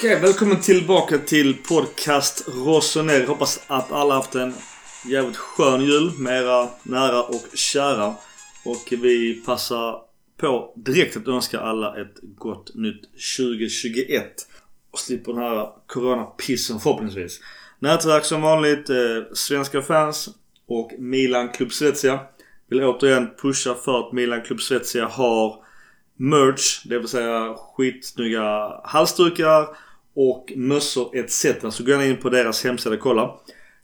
Okej, välkommen tillbaka till podcast Rosoner. Hoppas att alla haft en jävligt skön jul med era nära och kära. Och vi passar på direkt att önska alla ett gott nytt 2021. Och slipper den här coronapissen förhoppningsvis. Nätverk som vanligt, eh, svenska fans och Milan Club Svezia. Vill återigen pusha för att Milan Club Svezia har merch, det vill säga skitsnygga halsdukar och mössor etc. Så gå gärna in på deras hemsida och kolla.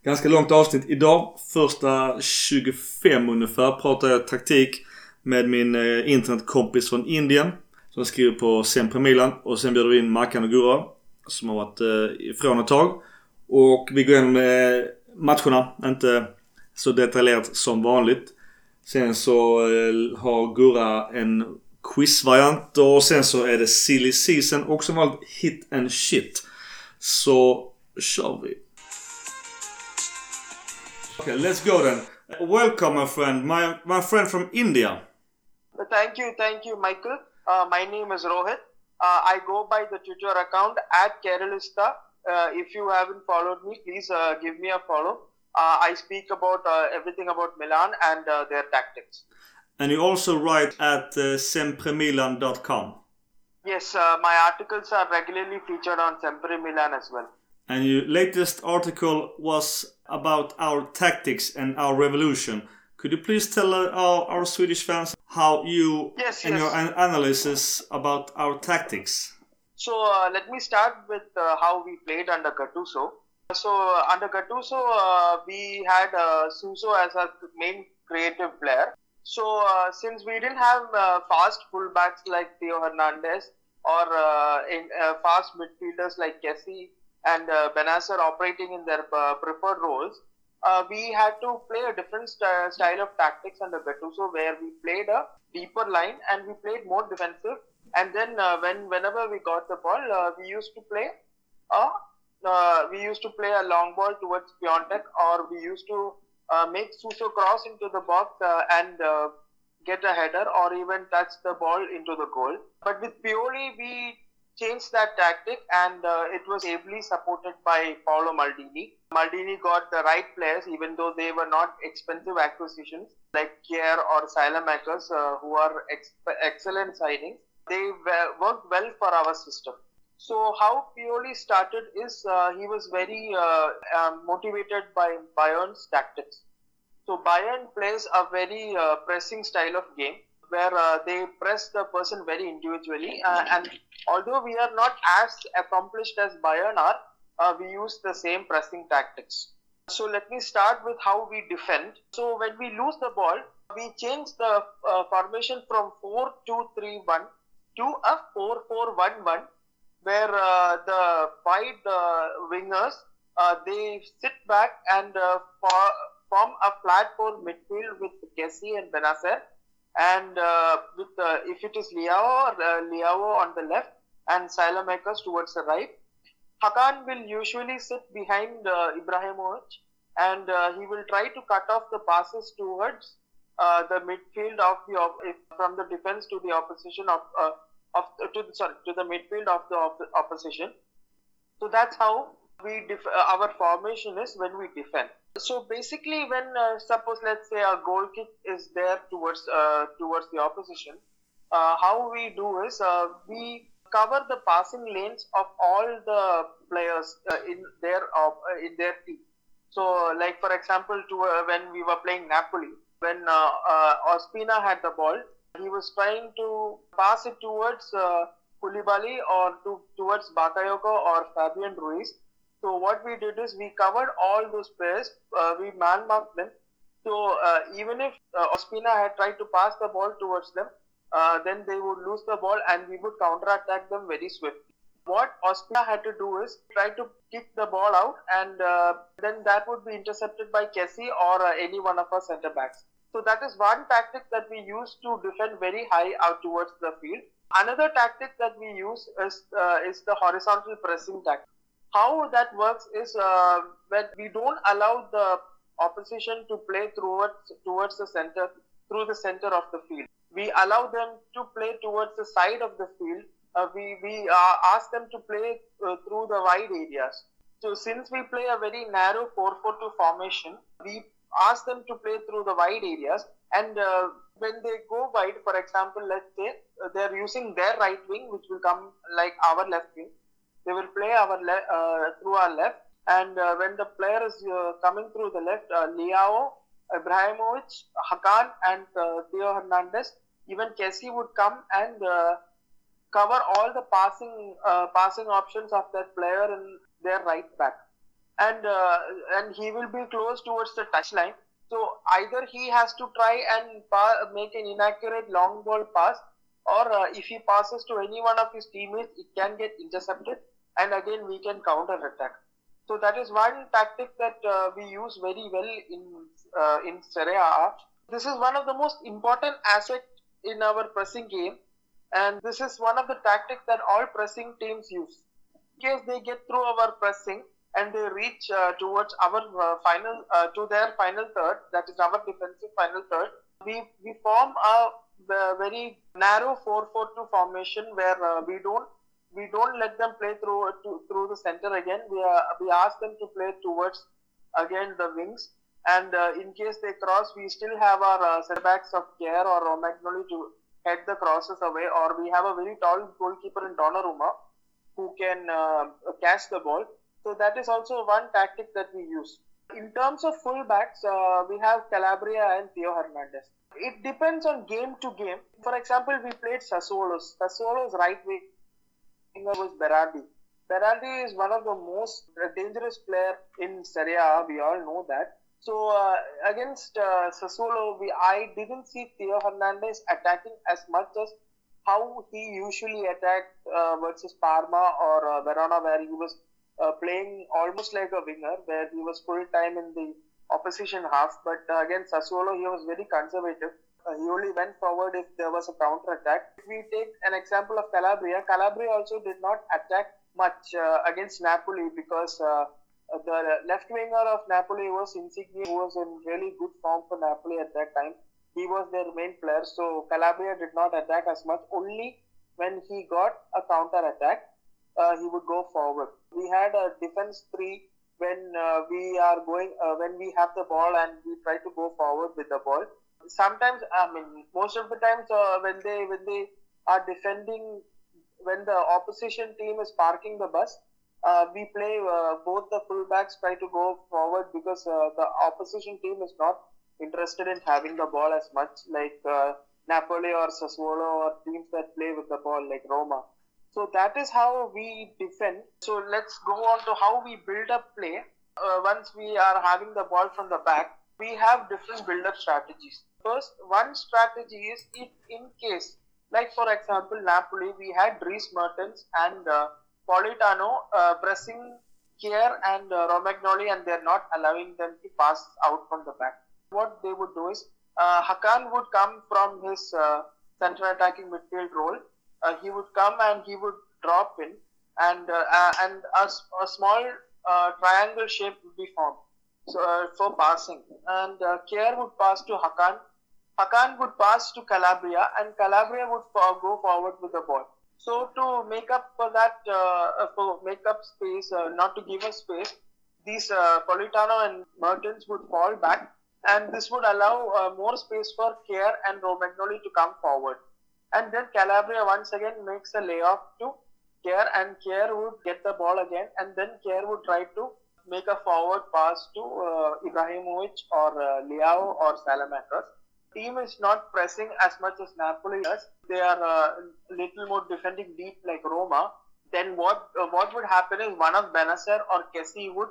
Ganska långt avsnitt idag. Första 25 ungefär pratar jag taktik med min eh, internetkompis från Indien. Som skriver på Sempre Milan. Och sen bjuder vi in Mackan och Gurra. Som har varit eh, ifrån ett tag. Och vi går igenom eh, matcherna. Inte så detaljerat som vanligt. Sen så har Gurra en quizvariant och sen så är det silly season och som vanligt hit and shit. Så kör vi. Okay, let's go then. Welcome my friend, my, my friend from India. Thank you, thank you, Michael. Uh, my name is Rohit. Uh, I go by the Twitter account at Keralista. Uh, if you haven't followed me, please uh, give me a follow. Uh, I speak about uh, everything about Milan and uh, their tactics. And you also write at uh, sempremilan.com. Yes, uh, my articles are regularly featured on Sempre Milan as well. And your latest article was about our tactics and our revolution. Could you please tell uh, our, our Swedish fans how you Yes, and yes. your an- analysis about our tactics? So uh, let me start with uh, how we played under Gattuso. So uh, under Gattuso, uh, we had uh, Suso as our main creative player. So uh, since we didn't have uh, fast fullbacks like Theo Hernandez or uh, in, uh, fast midfielders like Kessie and uh, operating in their uh, preferred roles, uh, we had to play a different st- style of tactics under Gattuso where we played a deeper line and we played more defensive. And then when whenever we got the ball, we used to play a we used to play a long ball towards Piontek or we used to uh, make Suso cross into the box uh, and uh, get a header or even touch the ball into the goal. But with Pioli, we changed that tactic and uh, it was ably supported by Paolo Maldini. Maldini got the right players even though they were not expensive acquisitions like Kier or Silamakers uh, who are ex- excellent signings. They worked well for our system. So how Pioli started is uh, he was very uh, um, motivated by Bayern's tactics. So Bayern plays a very uh, pressing style of game where uh, they press the person very individually. Uh, and although we are not as accomplished as Bayern are, uh, we use the same pressing tactics. So let me start with how we defend. So when we lose the ball, we change the uh, formation from 4 2 3 1 to a 4 4 1 1 where uh, the wide uh, wingers uh, they sit back and for, form a flat four midfield with Kessie and Benacer, and with if it is Liao, Liao on the left and Silamakers towards the right. Hakan will usually sit behind uh, Ibrahimovic, and uh, he will try to cut off the passes towards uh, the midfield of the op- from the defense to the opposition of of to the, sorry to the midfield of the op- opposition. So that's how we def- uh, our formation is when we defend. So basically, when uh, suppose let's say a goal kick is there towards uh, towards the opposition, uh, how we do is uh, we cover the passing lanes of all the players uh, in their uh, in their team. So, like for example, to uh, when we were playing Napoli, when uh, uh, Ospina had the ball, he was trying to pass it towards uh, or to, towards Bakayoko or Fabian Ruiz. So what we did is we covered all those players, uh, we man marked them. So uh, even if uh, Ospina had tried to pass the ball towards them, uh, then they would lose the ball and we would counterattack them very swiftly. What Ospina had to do is try to kick the ball out, and uh, then that would be intercepted by Kessie or uh, any one of our centre backs. So that is one tactic that we use to defend very high out towards the field. Another tactic that we use is uh, is the horizontal pressing tactic. How that works is uh, when we don't allow the opposition to play towards towards the center through the center of the field. We allow them to play towards the side of the field uh, we we uh, ask them to play uh, through the wide areas. So since we play a very narrow 4-4-2 formation, we ask them to play through the wide areas. And uh, when they go wide, for example, let's say uh, they're using their right wing, which will come like our left wing. They will play our le- uh, through our left. And uh, when the player is uh, coming through the left, uh, Leao, Ibrahimovic, Hakan, and uh, Theo Hernandez, even Kessie would come and cover all the passing passing options of that player in their right back, and uh, and he will be close towards the touchline. So either he has to try and pa- make an inaccurate long ball pass, or uh, if he passes to any one of his teammates, it can get intercepted, and again we can counter attack. So that is one tactic that uh, we use very well in uh, in Serie A. This is one of the most important aspects in our pressing game, and this is one of the tactics that all pressing teams use. In case they get through our pressing and they reach uh, towards our uh, final uh, to their final third, that is our defensive final third, we we form a, very narrow 4-4-2 formation where uh, we don't we don't let them play through to, through the center again. We uh, we ask them to play towards again the wings. And uh, in case they cross, we still have our uh, setbacks of Care or Romagnoli to head the crosses away. Or we have a very tall goalkeeper in Donnarumma who can uh, catch the ball. So that is also one tactic that we use. In terms of fullbacks, uh, we have Calabria and Theo Hernandez. It depends on game to game. For example, we played Sassuolo. Sassuolo's right wing was Berardi. Berardi is one of the most dangerous player in Serie A. We all know that. So uh, against uh, Sassuolo, we I didn't see Theo Hernandez attacking as much as how he usually attacked uh, versus Parma or uh, Verona, where he was uh, playing almost like a winger, where he was full time in the opposition half. But uh, against Sassuolo, he was very conservative. Uh, he only went forward if there was a counter attack. If we take an example of Calabria, Calabria also did not attack much uh, against Napoli because uh, the left winger of Napoli was Insigne, who was in really good form for Napoli at that time. He was their main player, so Calabria did not attack as much. Only when he got a counter attack, he would go forward. We had a defense three when uh, we are going uh, when we have the ball and we try to go forward with the ball. Sometimes, I mean, most of the times uh, when they when they are defending, when the opposition team is parking the bus, uh, we play uh, both the fullbacks try to go forward because uh, the opposition team is not interested in having the ball as much like Napoli or Sassuolo or teams that play with the ball like Roma. So that is how we defend. So let's go on to how we build up play. Uh, once we are having the ball from the back, we have different build-up strategies. First, one strategy is if in case, like for example, Napoli, we had Dries Mertens and uh, Politano uh, pressing Kier and uh, Romagnoli and they're not allowing them to pass out from the back. What they would do is uh, Hakan would come from his uh, center attacking midfield role. Uh, he would come and he would drop in and uh, uh, and a, a small triangle shape would be formed so for passing and uh, would pass to Hakan. Hakan would pass to Calabria and Calabria would go forward with the ball. So to make up for that, uh, for make up space, uh, not to give us space, these uh, Politano and Mertens would fall back, and this would allow more space for Care and Romagnoli to come forward. And then Calabria once again makes a layoff to Kier, and Kier would get the ball again, and then Kier would try to make a forward pass to uh, Ibrahimovic or uh, Leao or Salamakers team is not pressing as much as Napoli does. They are uh, little more defending deep like Roma. Then what uh, what would happen is one of Benacer or Kessie would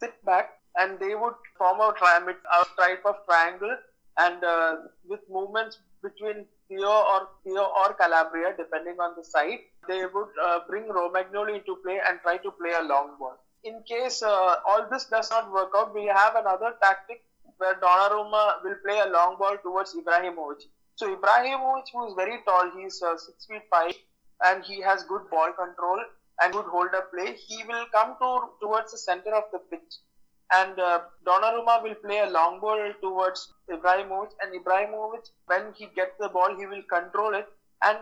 sit back and they would form a, tri- a type of triangle and uh, with movements between Theo or Theo or Calabria depending on the side, they would uh, bring Romagnoli into play and try to play a long ball. In case uh, all this does not work out, we have another tactic where Donnarumma will play a long ball towards Ibrahimovic. So Ibrahimovic, who is very tall, he's uh, six feet five, and he has good ball control and good hold up play. He will come to towards the center of the pitch, and uh, Donnarumma will play a long ball towards Ibrahimovic, and Ibrahimovic, when he gets the ball, he will control it, and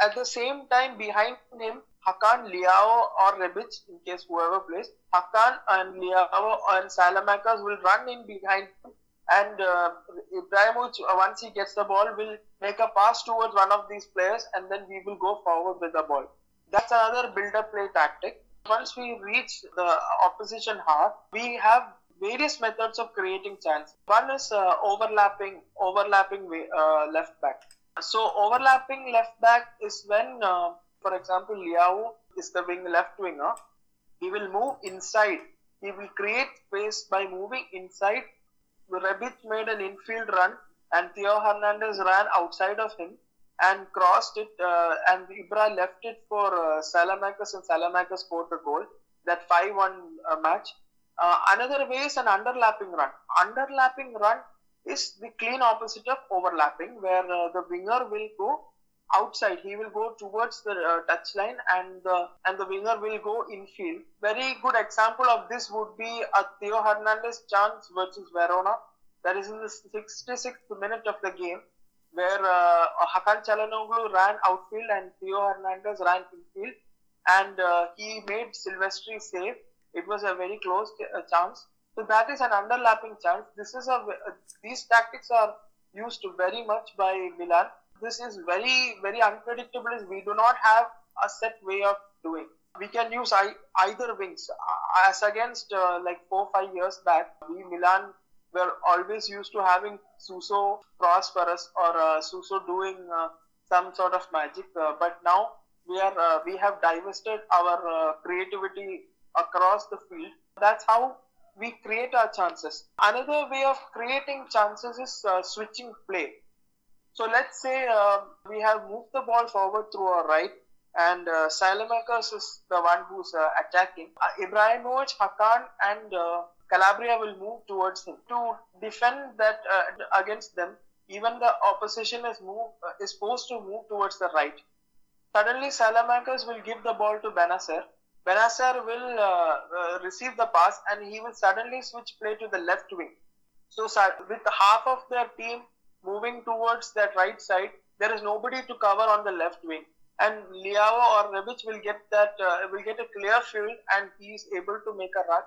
At the same time, behind him, Hakan, Liao, or Rebic, in case whoever plays, Hakan and Liao and Salamakas will run in behind him. And uh, Ibrahimovic, once he gets the ball, will make a pass towards one of these players and then we will go forward with the ball. That's another build-up play tactic. Once we reach the opposition half, we have various methods of creating chance. One is uh, overlapping, overlapping uh, left back. So overlapping left back is when, uh, for example, Liao is the wing left winger. He will move inside. He will create space by moving inside. Rebic made an infield run, and Theo Hernandez ran outside of him and crossed it, uh, and Ibra left it for uh, and Salamakers scored the goal. That 5-1 uh, match. Uh, another way is an underlapping run. Underlapping run is the clean opposite of overlapping, where uh, the winger will go outside. He will go towards the uh, touchline, and the and the winger will go infield. Very good example of this would be a Theo Hernandez chance versus Verona. That is in the 66th minute of the game, where uh, Hakan Çalhanoğlu ran outfield and Theo Hernandez ran infield, and uh, he made Silvestri save. It was a very close uh, chance. So that is an underlapping chance. This is a uh, these tactics are used very much by Milan. This is very very unpredictable. We do not have a set way of doing. We can use either wings uh, as against uh, like four five years back. We Milan were always used to having Suso cross for us or uh, Suso doing uh, some sort of magic. Uh, but now we are uh, we have divested our uh, creativity across the field. That's how we create our chances. Another way of creating chances is uh, switching play. So let's say we have moved the ball forward through our right and uh, is the one who's uh, attacking. Uh, Ibrahimovic, Hakan, and uh, Calabria will move towards him to defend that uh, against them. Even the opposition is move uh, is supposed to move towards the right. Suddenly, Salamancas will give the ball to Benacer. Benacer will uh, receive the pass and he will suddenly switch play to the left wing. So, with half of their team moving towards that right side, there is nobody to cover on the left wing and Liao or Rebic will get that uh, will get a clear field and he is able to make a run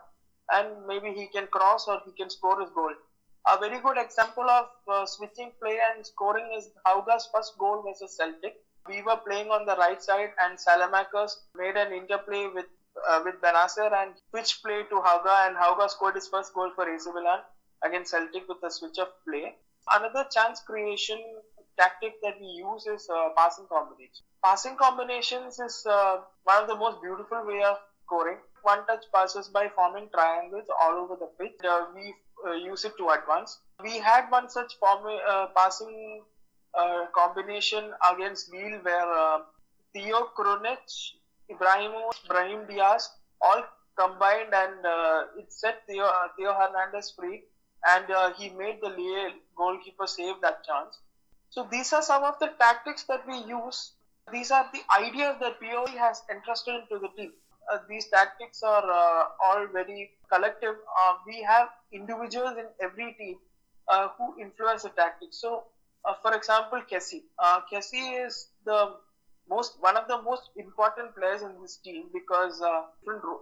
and maybe he can cross or he can score his goal. A very good example of uh, switching play and scoring is Hauga's first goal versus Celtic. We were playing on the right side and Salamakers made an interplay with uh, with Benacer and switched play to Hauga and Hauga scored his first goal for AC Milan against Celtic with a switch of play. Another chance creation tactic that we use is uh, passing combination. Passing combinations is uh, one of the most beautiful way of scoring. One touch passes by forming triangles all over the pitch. Uh, we uh, use it to advance. We had one such form, uh, passing uh, combination against Lille where Theo Krunic, Ibrahimo, Brahim Diaz all combined and it set Theo, Theo Hernandez free and he made the Lille goalkeeper save that chance. So these are some of the tactics that we use. These are the ideas that POE has entrusted into the team. Uh, these tactics are uh, all very collective. Uh, we have individuals in every team uh, who influence the tactics. So, uh, for example, Kessie. Uh, Kessie is the most one of the most important players in this team because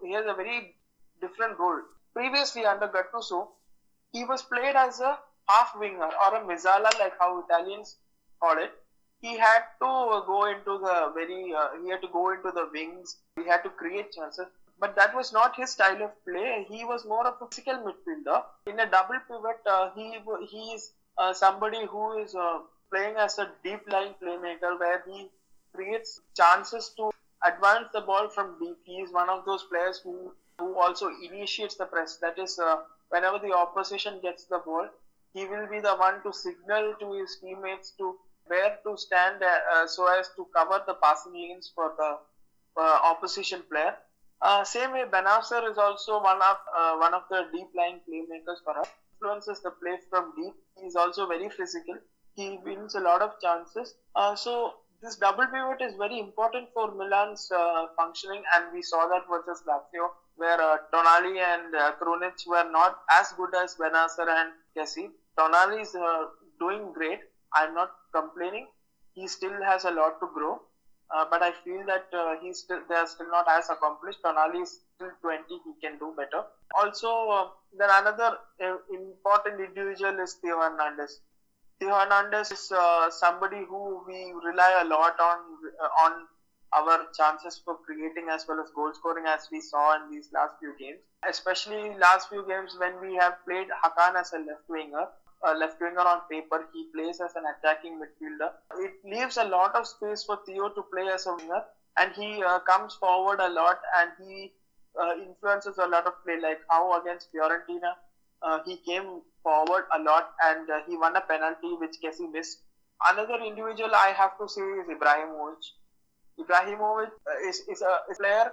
he has a very different role. Previously, under Gattuso, he was played as a half winger or a mezzala, like how Italians call it. He had to go into the very, uh, he had to go into the wings. He had to create chances. But that was not his style of play. He was more of a physical midfielder. In a double pivot, uh, he he is uh, somebody who is uh, playing as a deep lying playmaker where he creates chances to advance the ball from deep. He is one of those players who, who also initiates the press. That is, uh, whenever the opposition gets the ball, he will be the one to signal to his teammates to where to stand uh, so as to cover the passing lanes for the uh, opposition player. Uh, same way, Benacer is also one of uh, one of the deep lying playmakers for us. Influences the play from deep. He is also very physical. He wins a lot of chances. Uh, so this double pivot is very important for Milan's uh, functioning, and we saw that versus Lazio, where uh, Tonali and uh, were not as good as Benacer and Kessie. Tonali is uh, doing great. I'm not complaining. He still has a lot to grow. Uh, but I feel that uh, he's still they are still not as accomplished. Tonali is still 20; he can do better. Also, uh, then another uh, important individual is Theo Hernandez. Theo Hernandez is uh, somebody who we rely a lot on uh, on our chances for creating as well as goal scoring as we saw in these last few games. Especially last few games when we have played Hakan as a left winger. A left winger on paper, he plays as an attacking midfielder. It leaves a lot of space for Theo to play as a winger, and he uh, comes forward a lot and he uh, influences a lot of play. Like how against Fiorentina, uh, he came forward a lot and uh, he won a penalty which Kessie missed. Another individual I have to say is Ibrahimovic. Ibrahimovic uh, is, is a player.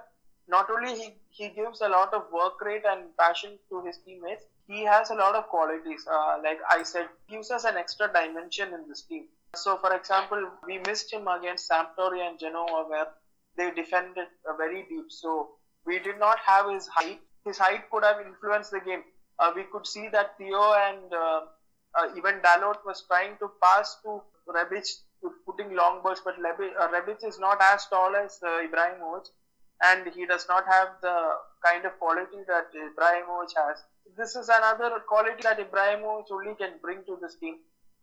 Not only he, he gives a lot of work rate and passion to his teammates, he has a lot of qualities. Uh, like I said, gives us an extra dimension in this team. So, for example, we missed him against Sampdoria and Genoa, where they defended uh, very deep. So we did not have his height. His height could have influenced the game. Uh, we could see that Theo and uh, uh, even Dalot was trying to pass to Rebic, putting long balls, but uh, Rebic is not as tall as Ibrahimovic, and he does not have the kind of quality that Ibrahimovic has. This is another quality that Ibrahimovic only can bring to this team.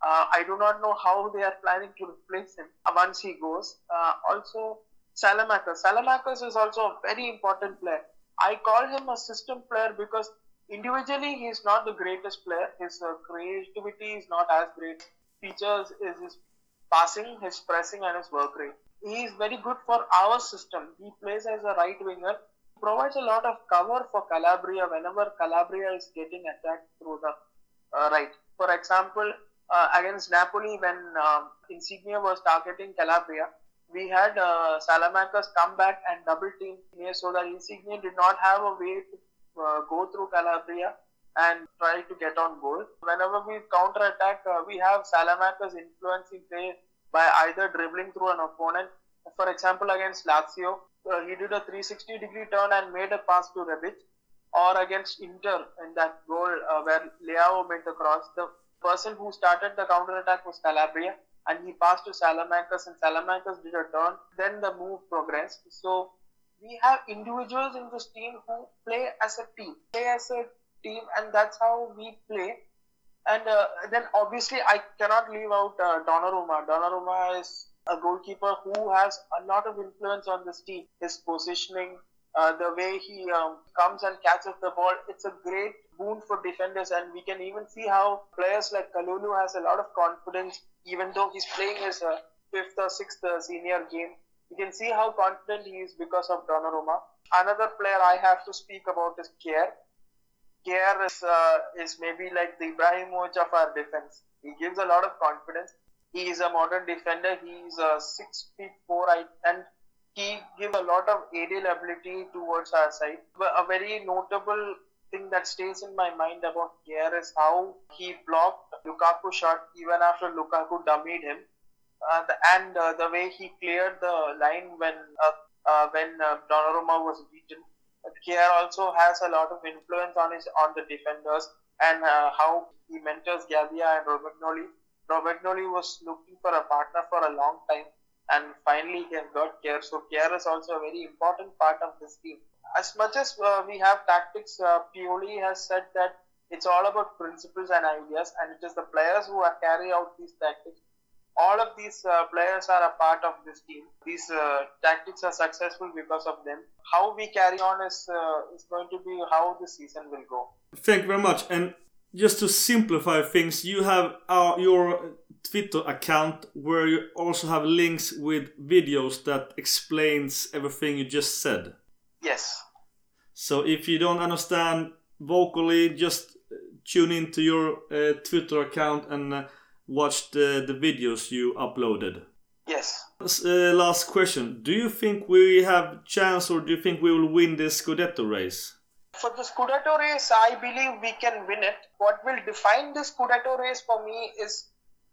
Uh, I do not know how they are planning to replace him once he goes. Uh, also, Salamakers. Salamakers is also a very important player. I call him a system player because individually he is not the greatest player. His uh, creativity is not as great. Features is his passing, his pressing, and his work rate. He is very good for our system. He plays as a right winger. Provides a lot of cover for Calabria whenever Calabria is getting attacked through the uh, right. For example, uh, against Napoli when uh, Insigne was targeting Calabria, we had uh, Salamanca's come back and double team here so that Insigne did not have a way to uh, go through Calabria and try to get on goal. Whenever we counter attack, uh, we have Salamanca's influencing play by either dribbling through an opponent. For example, against Lazio, uh, he did a 360 degree turn and made a pass to Rebic. Or against Inter in that goal uh, where Leao made the cross, the person who started the counter attack was Calabria and he passed to Salamancas and Salamancas did a turn. Then the move progressed. So we have individuals in this team who play as a team, play as a team, and that's how we play. And uh, then obviously I cannot leave out uh, Donnarumma. Donnarumma is a goalkeeper who has a lot of influence on this team. His positioning, uh, the way he um, comes and catches the ball, it's a great boon for defenders. And we can even see how players like Kalulu has a lot of confidence, even though he's playing his uh, fifth or sixth uh, senior game. You can see how confident he is because of Donnarumma. Another player I have to speak about is Kier. Kier is, uh, is maybe like the Ibrahimovic of our defense. He gives a lot of confidence. He is a modern defender. He is a six feet four and he gives a lot of aerial ability towards our side. A very notable thing that stays in my mind about Kier is how he blocked Lukaku shot even after Lukaku dummied him. Uh, the, and uh, the way he cleared the line when uh, uh when uh, Donnarumma was beaten. Kier also has a lot of influence on his on the defenders and uh, how he mentors Gavia and Romagnoli. Romagnoli was looking for a partner for a long time and finally he has got Kier. So Kier is also a very important part of this team. As much as uh, we have tactics, uh, Pioli has said that it's all about principles and ideas, and it is the players who are carry out these tactics. All of these uh, players are a part of this team. These uh, tactics are successful because of them. How we carry on is uh, is going to be how the season will go. Thank you very much. And just to simplify things, you have our, your Twitter account where you also have links with videos that explains everything you just said. Yes. So if you don't understand vocally, just tune into your uh, Twitter account and uh, watch the, the videos you uploaded. Yes. Uh, last question. Do you think we have chance or do you think we will win this Scudetto race? For the Scudetto race, I believe we can win it. What will define the Scudetto race for me is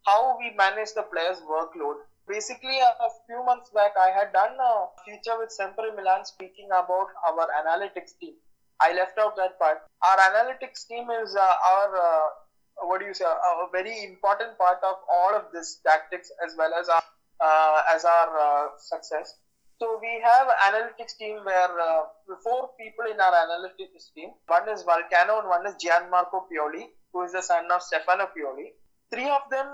how we manage the players' workload. Basically, a, few months back, I had done a feature with Sempre Milan speaking about our analytics team. I left out that part. Our analytics team is uh, our uh, what do you say a, a, very important part of all of this tactics as well as our uh, as our uh, success. So we have analytics team where uh, four people in our analytics team. One is Volcano and one is Gianmarco Pioli, who is the son of Stefano Pioli. Three of them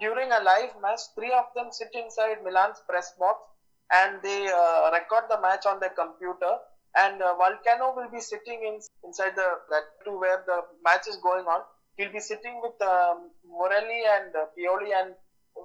during a live match, three of them sit inside Milan's press box and they uh, record the match on their computer. And uh, Volcano will be sitting in, inside the that to where the match is going on. He'll be sitting with um, Morelli and uh, Pioli, and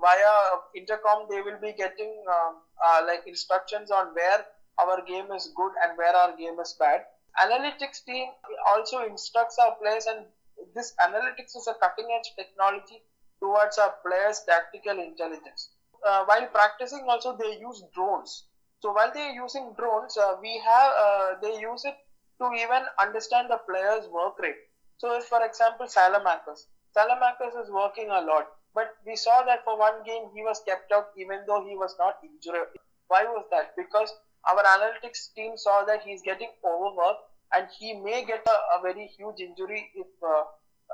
via intercom they will be getting um, uh, like instructions on where our game is good and where our game is bad. Analytics team also instructs our players, and this analytics is a cutting edge technology towards our players' tactical intelligence. Uh, while practicing, also they use drones. So while they are using drones, uh, we have uh, they use it to even understand the player's work rate. So if, for example, Salamakers, Salamakers is working a lot, but we saw that for one game he was kept out even though he was not injured. Why was that? Because our analytics team saw that he's getting overworked and he may get a, a very huge injury if uh,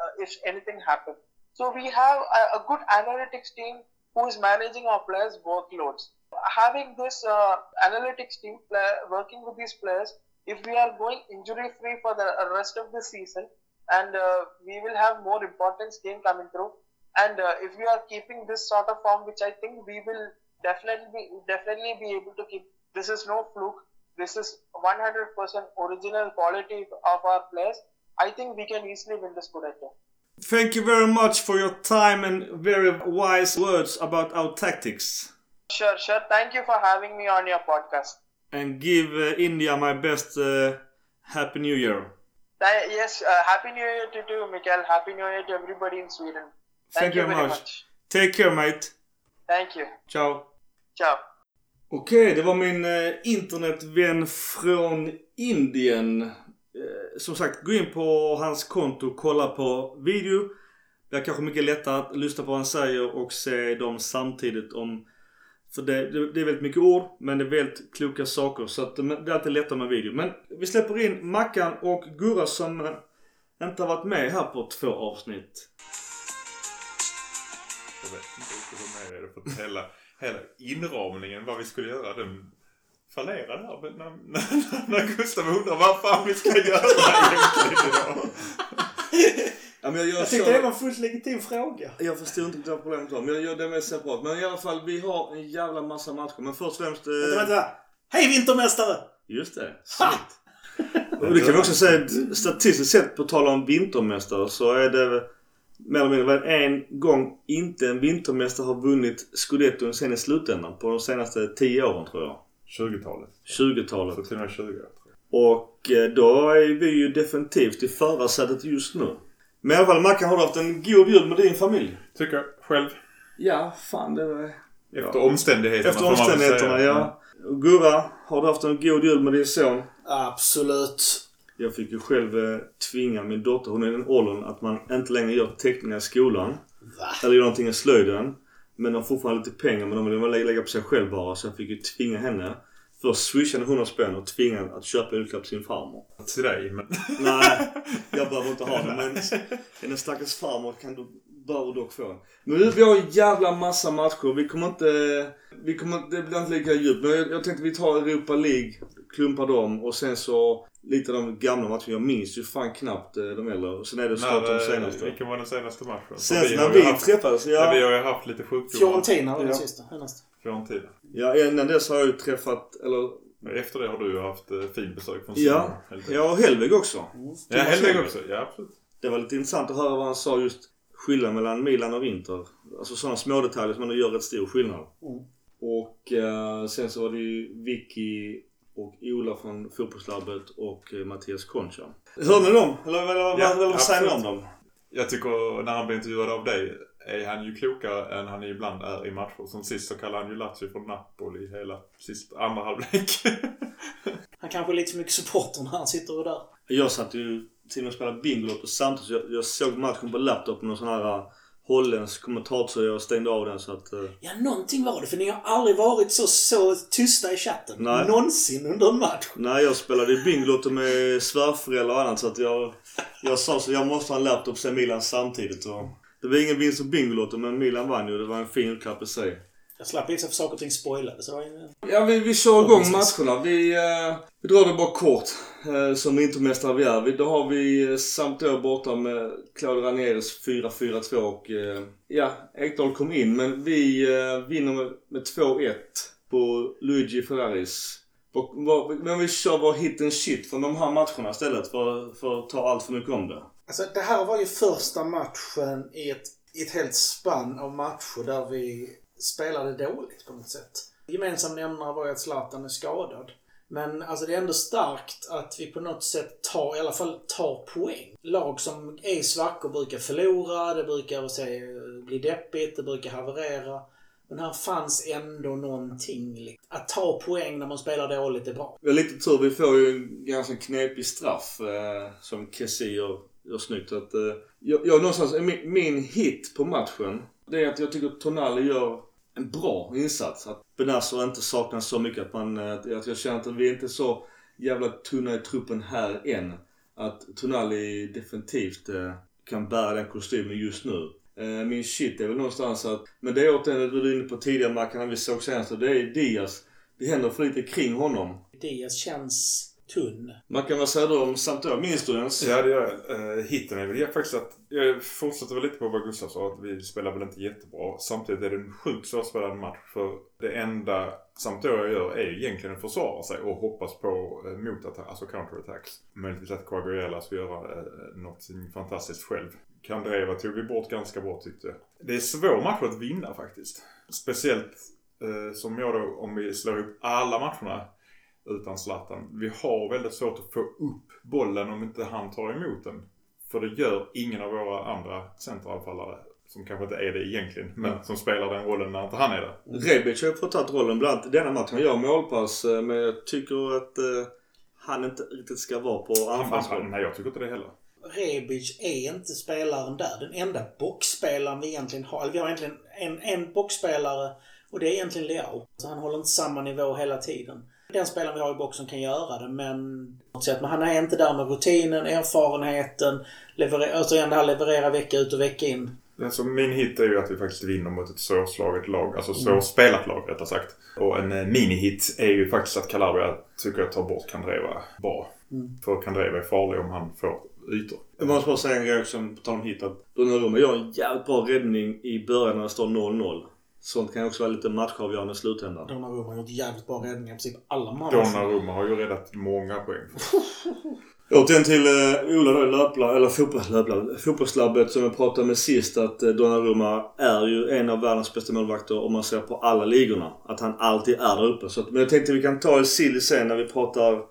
uh, if anything happens. So we have a, a, good analytics team who is managing our players' workloads. Having this uh, analytics team working with these players, if we are going injury free for the rest of the season, and uh, we will have more importance game coming through, and uh, if we are keeping this sort of form, which I think we will definitely be, definitely be able to keep. This is no fluke. This is 100% original quality of our players. I think we can easily win this Scudetto. Thank you very much for your time and very wise words about our tactics. Sure, sure. Thank you for having me on your podcast. And give uh, India my best uh, Happy New Year. Th- yes, uh, Happy New Year to you, Mikael. Happy New Year to everybody in Sweden. Thank, Thank you very much. much. Take care mate. Thank you. Ciao. Ciao. Okej, okay, det var min eh, internetvän från Indien. Eh, som sagt, gå in på hans konto och kolla på video. Det är kanske mycket lättare att lyssna på vad han säger och se dem samtidigt om... För det, det, det är väldigt mycket ord, men det är väldigt kloka saker. Så att det är alltid lättare med video. Men vi släpper in Mackan och Gurra som eh, inte har varit med här på två avsnitt. Vet inte riktigt hur med det för hela, hela inramningen vad vi skulle göra den fallerade här när, när, när Gustav undrar vad fan vi ska göra egentligen idag. Ja, men jag, jag, tyckte så... det var en fullt legitim fråga. Jag förstod inte vad problemet var. Men jag gör det med separat. Men i alla fall, vi har en jävla massa matcher. Men först och främst... Eh... Vänta, vänta. Hej vintermästare! Just det. och det kan vi också säga statistiskt sett på tal om vintermästare så är det mer eller mindre en gång inte en vintermästare har vunnit Scudetton sen i slutändan. På de senaste 10 åren tror jag. 20-talet. 20-talet. Så 20 Och eh, då är vi ju definitivt i förarsätet just nu. Men i alla fall Mackan, har du haft en god jul med din familj? Tycker jag. Själv? Ja, fan det var... Efter ja. omständigheterna Efter omständigheterna, ja. Och Gurra, har du haft en god jul med din son? Absolut. Jag fick ju själv eh, tvinga min dotter, hon är i den åldern att man inte längre gör teckningar i skolan. Va? Eller gör någonting i slöjden. Men de har fortfarande lite pengar men de vill lägga på sig själv bara. Så jag fick ju tvinga henne. Först swishade 100 spänn och tvingade att köpa julklapp till sin farmor. Till dig men... Nej, jag behöver inte ha det men hennes stackars farmor kan du, bör dock få nu, vi har en jävla massa matcher. Vi kommer inte... Vi kommer, det blir inte lika djupt. Men jag, jag tänkte vi tar Europa League, klumpar dem och sen så lite av de gamla matcherna. Jag minns ju fan knappt eh, de äldre. Och sen är det såklart de senaste. Vilken var den senaste matchen? Senast när vi haft, träffades? Ja. Vi har ju haft lite sjukdomar. Fiorentina var den sista. Fiorentina. Ja, innan dess har jag ju träffat, eller efter det har du ju haft eh, finbesök från Ja, ja och Helvig också. Mm. Ja, Helvig också. Ja, absolut. Det var lite intressant att höra vad han sa just skillnaden mellan Milan och Inter. Alltså sådana små detaljer som ändå gör rätt stor skillnad. Mm. Och eh, sen så var det ju Vicky och Ola från fotbollslabbet och eh, Mattias Concha. Hör ni dem? Eller vad, ja, vad, vad säger ni om dem? Jag tycker när han blir intervjuad av dig är han ju klokare än han ibland är i matcher. Som sist så kallade han ju Lazio för Napoli hela sist, andra halvlek. han kanske är lite för mycket supporter när han sitter och där. Jag satt ju till och med spelade Bingolotto samtidigt. Så jag, jag såg matchen på laptop med någon sån här holländsk kommentator jag stängde av den så att... Uh... Ja, någonting var det. För ni har aldrig varit så, så tysta i chatten. Nej. Någonsin under en match. Nej, jag spelade Bingolotto med svärföräldrar och annat så att jag... Jag sa så jag måste ha en laptop och se Milan samtidigt och... Det var ingen vinst på Bingolotto men Milan vann ju. Det var en fin klapp i sig. Jag slapp lite för saker och ting spoilade. Så. Ja, vi, vi kör igång matcherna. Vi, uh, vi drar det bara kort. Uh, som vintermästare vi är. Vi, då har vi uh, Sampdoria borta med Claudio Ranieres 4-4-2 och uh, ja, Ekdal kom in. Men vi uh, vinner med, med 2-1 på Luigi Ferraris. Men vi kör vår hit and shit från de här matcherna istället för, för att ta allt för mycket om det. Alltså det här var ju första matchen i ett, i ett helt spann av matcher där vi spelade dåligt på något sätt. Gemensam nämnare var ju att Zlatan är skadad. Men alltså det är ändå starkt att vi på något sätt tar, i alla fall tar poäng. Lag som är i svackor brukar förlora, det brukar säga, bli deppigt, det brukar haverera. Men här fanns ändå någonting. Liksom. Att ta poäng när man spelar dåligt är bra. Vi har lite tur. Vi får ju en ganska knepig straff eh, som Kessie gör, gör snyggt. Att, eh, jag, jag någonstans, min, min hit på matchen, det är att jag tycker att Tonali gör en bra insats. Att Benazzo inte saknas så mycket. Att, man, eh, att jag känner att vi inte är så jävla tunna i truppen här än. Att Tonali definitivt eh, kan bära den kostymen just nu. Eh, min shit är väl någonstans att, men det är återigen det du var inne på tidigare Mackan när vi såg senast. Det är Diaz. Det händer för lite kring honom. Diaz känns tunn. Mackan, vad säger du om Sampdoria? Minns du ens? Ja, det gör jag. Uh, hitten är väl faktiskt att... Jag fortsätter väl lite på vad Gustav sa, att vi spelar väl inte jättebra. Samtidigt är det en sjukt svårspelad match. För det enda Sampdoria gör är egentligen att försvara sig och hoppas på uh, motattack, alltså counterattacks. Möjligtvis att Quagliarella ska göra uh, något fantastiskt själv. Kandreva tog vi bort ganska bra tyckte jag. Det är svår match att vinna faktiskt. Speciellt uh, som jag då, om vi slår ihop alla matcherna utan Zlatan. Vi har väldigt svårt att få upp bollen om inte han tar emot den. För det gör ingen av våra andra centralanfallare. Som kanske inte är det egentligen, men mm. som spelar den rollen när inte han är det. Rebic har ju fått ta rollen bland annat denna matchen. Han gör målpass, eh, men jag tycker att uh, han inte riktigt ska vara på anfallsrollen. Nej, jag tycker inte det heller. Rebic är inte spelaren där. Den enda boxspelaren vi egentligen har. Eller vi har egentligen en, en boxspelare och det är egentligen Leao. Så han håller inte samma nivå hela tiden den spelaren vi har i boxen kan göra det men... Men han är inte där med rutinen, erfarenheten, leverer, återigen det här leverera vecka ut och vecka in. Alltså min hit är ju att vi faktiskt vinner mot ett svårslaget lag. Alltså mm. svårspelat lag rättare sagt. Och en eh, mini-hit är ju faktiskt att Calabria tycker jag tar bort Kandreva bra. Mm. För Kandreva är farlig om han får ytor. Jag måste bara säga en grej också på tal om hit. Att Donnarumma gör en jävligt bra räddning i början när det står 0-0. Sånt kan ju också vara lite matchavgörande i slutändan. Donnarumma har gjort jävligt bra räddningar i princip alla matcher. Donnarumma har ju räddat många poäng. Återigen till uh, Ola då, löpla, eller fotboll, fotbollslabbet som jag pratade med sist att uh, Donnarumma är ju en av världens bästa målvakter om man ser på alla ligorna. Att han alltid är där uppe. Så att, men jag tänkte vi kan ta en sill sen när vi pratar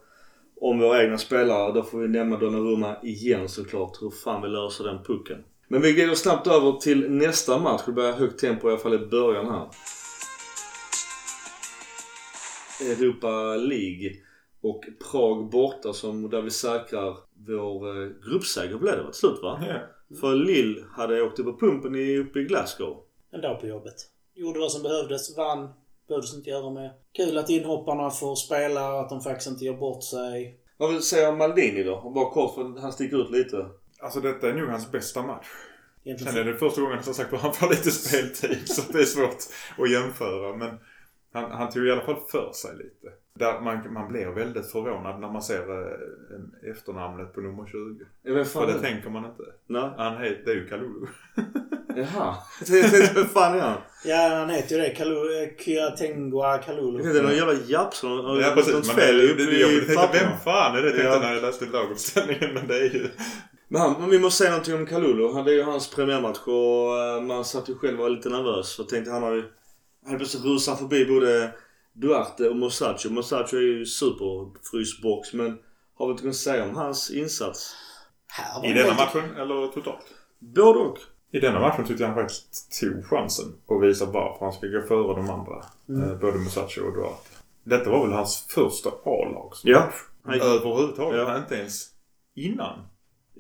om våra egna spelare. Då får vi nämna Donnarumma igen såklart. Hur fan vi löser den pucken. Men vi går snabbt över till nästa match. Det börjar högt tempo i alla fall i början här. Europa League och Prag borta som där vi säkrar vår eh, gruppseger blev det till slut va? Ja. För Lill hade åkt upp på pumpen i, uppe i Glasgow. En dag på jobbet. Gjorde vad som behövdes, vann. Behövdes inte göra mer. Kul att inhopparna får spela, att de faktiskt inte gör bort sig. Vad vill du säga om Maldini då? Bara kort för han sticker ut lite. Alltså detta är nog hans bästa match. Sen är det första gången som sagt han får lite speltid så det är svårt att jämföra. Men han, han tog i alla fall för sig lite. Där man, man blir väldigt förvånad när man ser eh, efternamnet på nummer 20. Ja, för det, det tänker man inte. Nej. Han heter, det är ju Kalulu. Jaha. Vem fan är han? Ja, han heter ju det. Kalulu, Kyatengua Kalulu. Det är någon jävla japp som har ja, precis. Något fel uppe i tänkte, vem fan är det? Tänkte jag när jag läste laguppställningen. Men det är ju... Men, han, vi måste säga någonting om Kalulu. Det är ju hans premiärmatch och uh, man satt ju själv och var lite nervös. För tänkte han har ju... Han plötsligt rusar förbi både Duarte och Mosacho. Mosacho är ju superfrysbox men har vi inte kunnat säga om hans insats? I denna matchen eller totalt? Både och. I denna matchen tyckte jag han faktiskt tog chansen och visade varför han ska gå före de andra. Mm. Eh, både Mosacho och Duarte. Detta var väl hans första A-lagsmatch? Ja. Överhuvudtaget. Ja. Inte ens innan.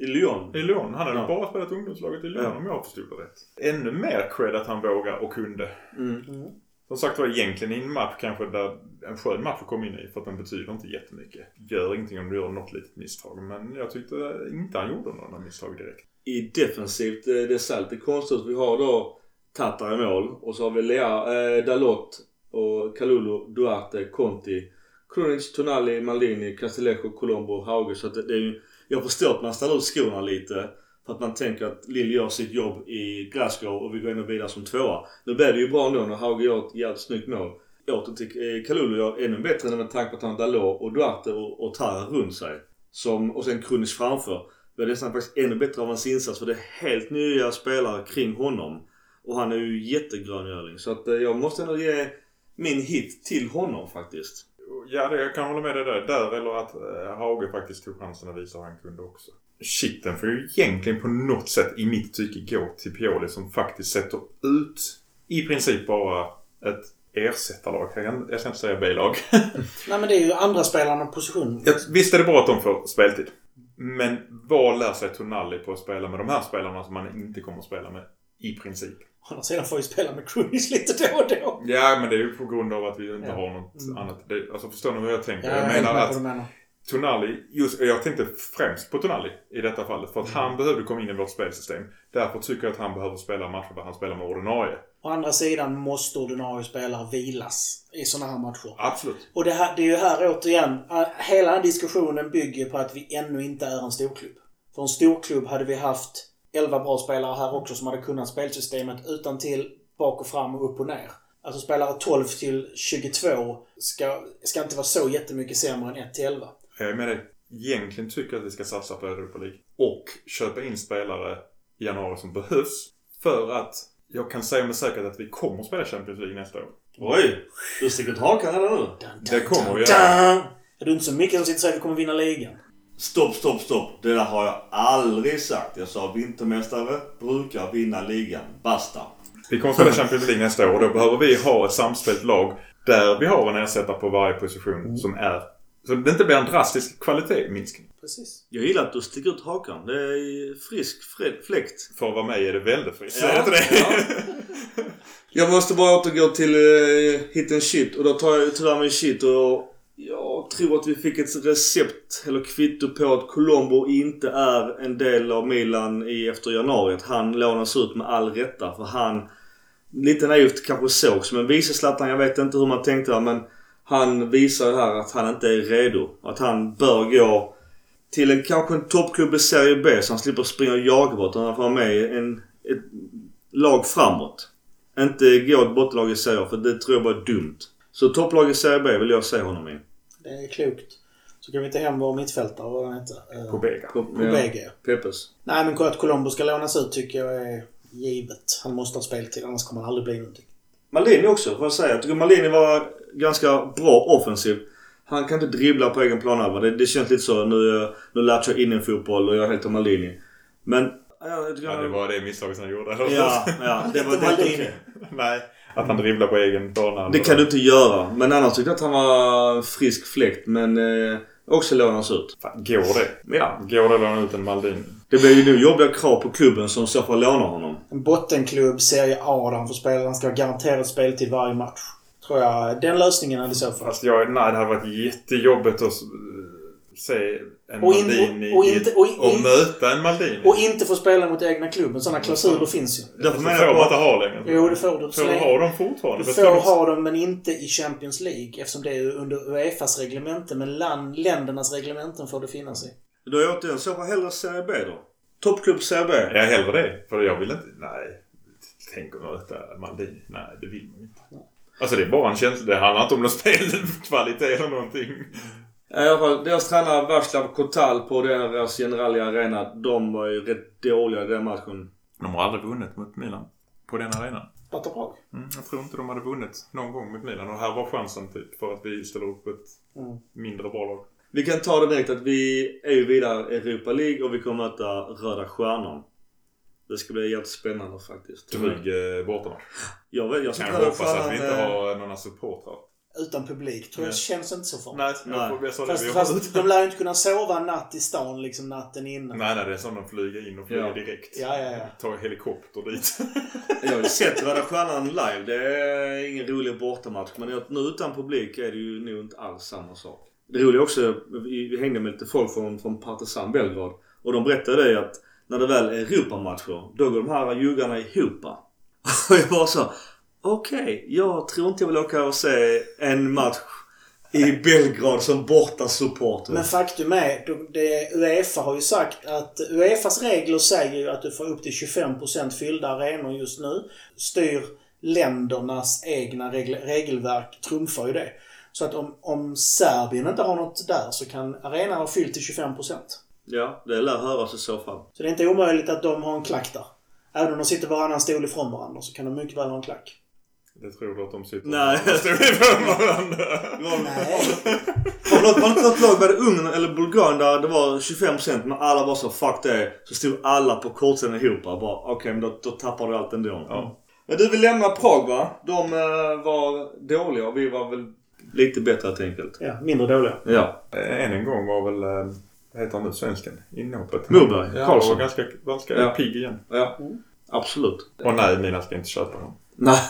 I Lyon? I Lyon. Han hade ja. bara spelat ungdomslaget i Lyon ja. om jag förstod det rätt. Ännu mer cred att han vågade och kunde. Mm. Mm. Som sagt var egentligen i en match kanske där en skön match att komma in i för att den betyder inte jättemycket. Gör ingenting om du gör något litet misstag. Men jag tyckte inte han gjorde några misstag direkt. I defensivt, eh, det ser lite konstigt ut. Vi har då Tatar i mål. Och så har vi Lea, eh, Dalot och Kalulu, Duarte, Conti, Krunic, Tonali, Maldini, Castillejo, Colombo, Hauge. Så att det, det är ju, jag förstår att man ställer ut skorna lite. För att man tänker att Lill gör sitt jobb i Glasgow och vi går ändå vidare som tvåa. Nu blev det ju bra ändå när Hauge gör ett jävligt snyggt mål. Åter till eh, Kalulu gör ännu bättre med tanke på att han har Dalot och Duarte och, och Tara runt sig. Som, och sen Krunic framför. Det är nästan faktiskt ännu bättre av hans insats för det är helt nya spelare kring honom. Och han är ju jättegröngöling. Så att eh, jag måste ändå ge min hit till honom faktiskt. Ja, det, jag kan hålla med dig där. Där eller att eh, Hauge faktiskt tog chansen att visa vad han kunde också. Shit, den får ju egentligen på något sätt i mitt tycke gå till Pioli som faktiskt sätter ut i princip bara ett ersättarlag. Jag, kan, jag ska inte säga B-lag. Nej men det är ju andra spelarna på position. Ja, visst är det bra att de får speltid. Men vad lär sig Tonali på att spela med de här spelarna som man inte kommer att spela med i princip? Å andra sidan får ju spela med Krunic lite då och då. Ja, men det är ju på grund av att vi inte Ja. har något Mm. annat. Det, alltså förstår ni vad jag tänker? Ja, jag helt menar att menar. Tonali, just, jag tänkte främst på Tonali i detta fallet. För att han behövde komma in i vårt spelsystem. Därför tycker jag att han behöver spela matcher där han spelar med ordinarie. Å andra sidan måste ordinarie spelare vilas i sådana här matcher. Absolut. Och det, här, det är ju här återigen, äh, hela den diskussionen bygger på att vi ännu inte är en storklubb. För en storklubb hade vi haft 11 bra spelare här också som hade kunnat spelsystemet utan till bak och fram och upp och ner. Alltså spelare 12 till 22 ska, ska inte vara så jättemycket sämre än 1 till 11. Jag är med dig. Egentligen tycker jag att vi ska satsa på Europa League. Och köpa in spelare i januari som behövs. För att jag kan säga med säkerhet att vi kommer att spela Champions League nästa år. Oj! Du sticker ut hakan redan nu. Det kommer vi göra. är inte så mycket som sitter och säger att vi kommer vinna ligan. Stopp, stopp, stopp. Det där har jag aldrig sagt. Jag sa vintermästare brukar vinna ligan. Basta. Vi kommer att spela Champions League nästa år och då behöver vi ha ett samspelt lag där vi har en ersättare på varje position som är... Så det inte blir en drastisk kvalitetsminskning. Precis. Jag gillar att du sticker ut hakan. Det är frisk fläkt. För att vara med är det väldigt friskt. Ja, det. Jag måste bara återgå till uh, hit and shit och då tar jag tyvärr min shit och jag tror att vi fick ett recept eller kvitto på att Colombo inte är en del av Milan i efter januari. Att han lånas ut med all rätta för han lite naivt kanske såg som en vice Zlatan. Jag vet inte hur man tänkte där men han visar ju här att han inte är redo. Att han bör gå till en kanske en toppklubb i Serie B så han slipper springa och jaga bort. Utan han får vara med i en, ett lag framåt. Inte gå ett bottenlag i Serie A för det tror jag bara är dumt. Så topplag i Serie B vill jag se honom i. Det är klokt. Så kan vi ta hem vår mittfältare, vad han heter. På Bega. På, På BG. Peppes. Nej men att Colombo ska lånas ut tycker jag är givet. Han måste ha speltid annars kommer han aldrig bli någonting. Malini också får jag säga. Jag tycker Malini var ganska bra offensiv. Han kan inte dribbla på egen planhalva. Det, det känns lite så. Nu, nu lattjar jag in en fotboll och jag om Malini. Men... Ja, jag tycker Ja, det var det misstaget han gjorde. Ja, ja. Det var det. Maldini. okej. Nej, att han dribblar på egen bana. Det kan du inte göra. Men annars tyckte jag att han var frisk fläkt. Men eh, också lånas ut. Fan, Går det? Ja. Går det att låna ut en Maldini? Det blir ju nu jobbiga krav på klubben som så får låna honom. En bottenklubb, Serie A, där han får spela. Han ska ha garanterat speltid varje match. Tror jag. Den lösningen hade i så fall. Fast jag, nej, det hade varit jättejobbigt att se en Och in- Maldini och inte- och- och- och möta en Maldini. Och inte få spela mot egna klubben. Sådana klausuler finns ju. Därför Det menar får jag man inte ha längre. Jo, det får du. Får du ha dem fortfarande? Du får ha dem men inte i Champions League eftersom det är under Uefas reglemente. Men land, ländernas reglementen får det finnas i. Då är jag återigen så fall hellre Serie B då. Toppklubb Serie B. Ja, hellre det. För jag vill inte... Nej. Tänk att möta Maldini. Nej, det vill man inte. Alltså det är bara en känsla. Det handlar inte om någon spelkvalitet eller någonting. I alla fall, deras tränare Václav Kotal på deras Generali Arena. De var ju rätt dåliga i den matchen. De har aldrig vunnit mot Milan. På den arenan. Sparta Prag. Mm, jag tror inte de hade vunnit någon gång mot Milan. Och här var chansen typ för att vi ställer upp ett Mm. mindre bra lag. Vi kan ta det direkt att vi är ju vidare i Europa League och vi kommer möta Röda Stjärnan. Det ska bli jävligt spännande faktiskt. Dryg eh, bortamatch. Jag, vet, jag Kan jag Röda hoppas att vi inte eh, har några supportrar. Utan publik. Tror jag Nej. känns inte så farligt. Nej, Nej. jag. Fast, fast de lär ju inte kunna sova en natt i stan liksom natten innan. Nej, nej, det är som de flyger in och flyger Ja. direkt. Ja, ja, ja. Tar helikopter dit. Jag har ju sett Röda Stjärnan live. Det är ingen rolig bortamatch. Men nu utan publik är det ju nog inte alls samma sak. Det roliga också, vi, vi hängde med lite folk från, från Partizan Belgrad. Och de berättade det att när det väl är Europamatcher, då går de här juggarna ihop. Och jag bara så. Okej, jag tror inte jag vill åka och se en match i Belgrad som borta supporter. Men faktum är, det, Uefa har ju sagt att Uefas regler säger ju att du får upp till 25% fyllda arenor just nu. Styr ländernas egna regel, regelverk trumfar ju det. Så att om, om Serbien inte har något där så kan arenan vara fylld till 25%. Ja, det lär höras i så fall. Så det är inte omöjligt att de har en klack där. Även om de sitter varannan stol ifrån varandra så kan de mycket väl ha en klack. Det tror du att de sitter Nej. och står ifrån varandra? Nej. Var det något, var det något lag, var det Ungern eller Bulgarien där det var 25% men alla var så fuck det. Så stod alla på kortsidan ihop och bara okej men då, då tappar du allt ändå. Ja. Men du vill lämna Prag va? De eh, var dåliga och vi var väl lite bättre helt enkelt. Ja, mindre dåliga. Ja. Eh, Än en gång var väl, eh, vad heter han nu, svensken? Inhoppet. Moberg. Ja, Karlsson. var ganska, ganska Ja. pigg igen. Ja. Absolut. Och nej, Mina ska inte köpa honom. Nej.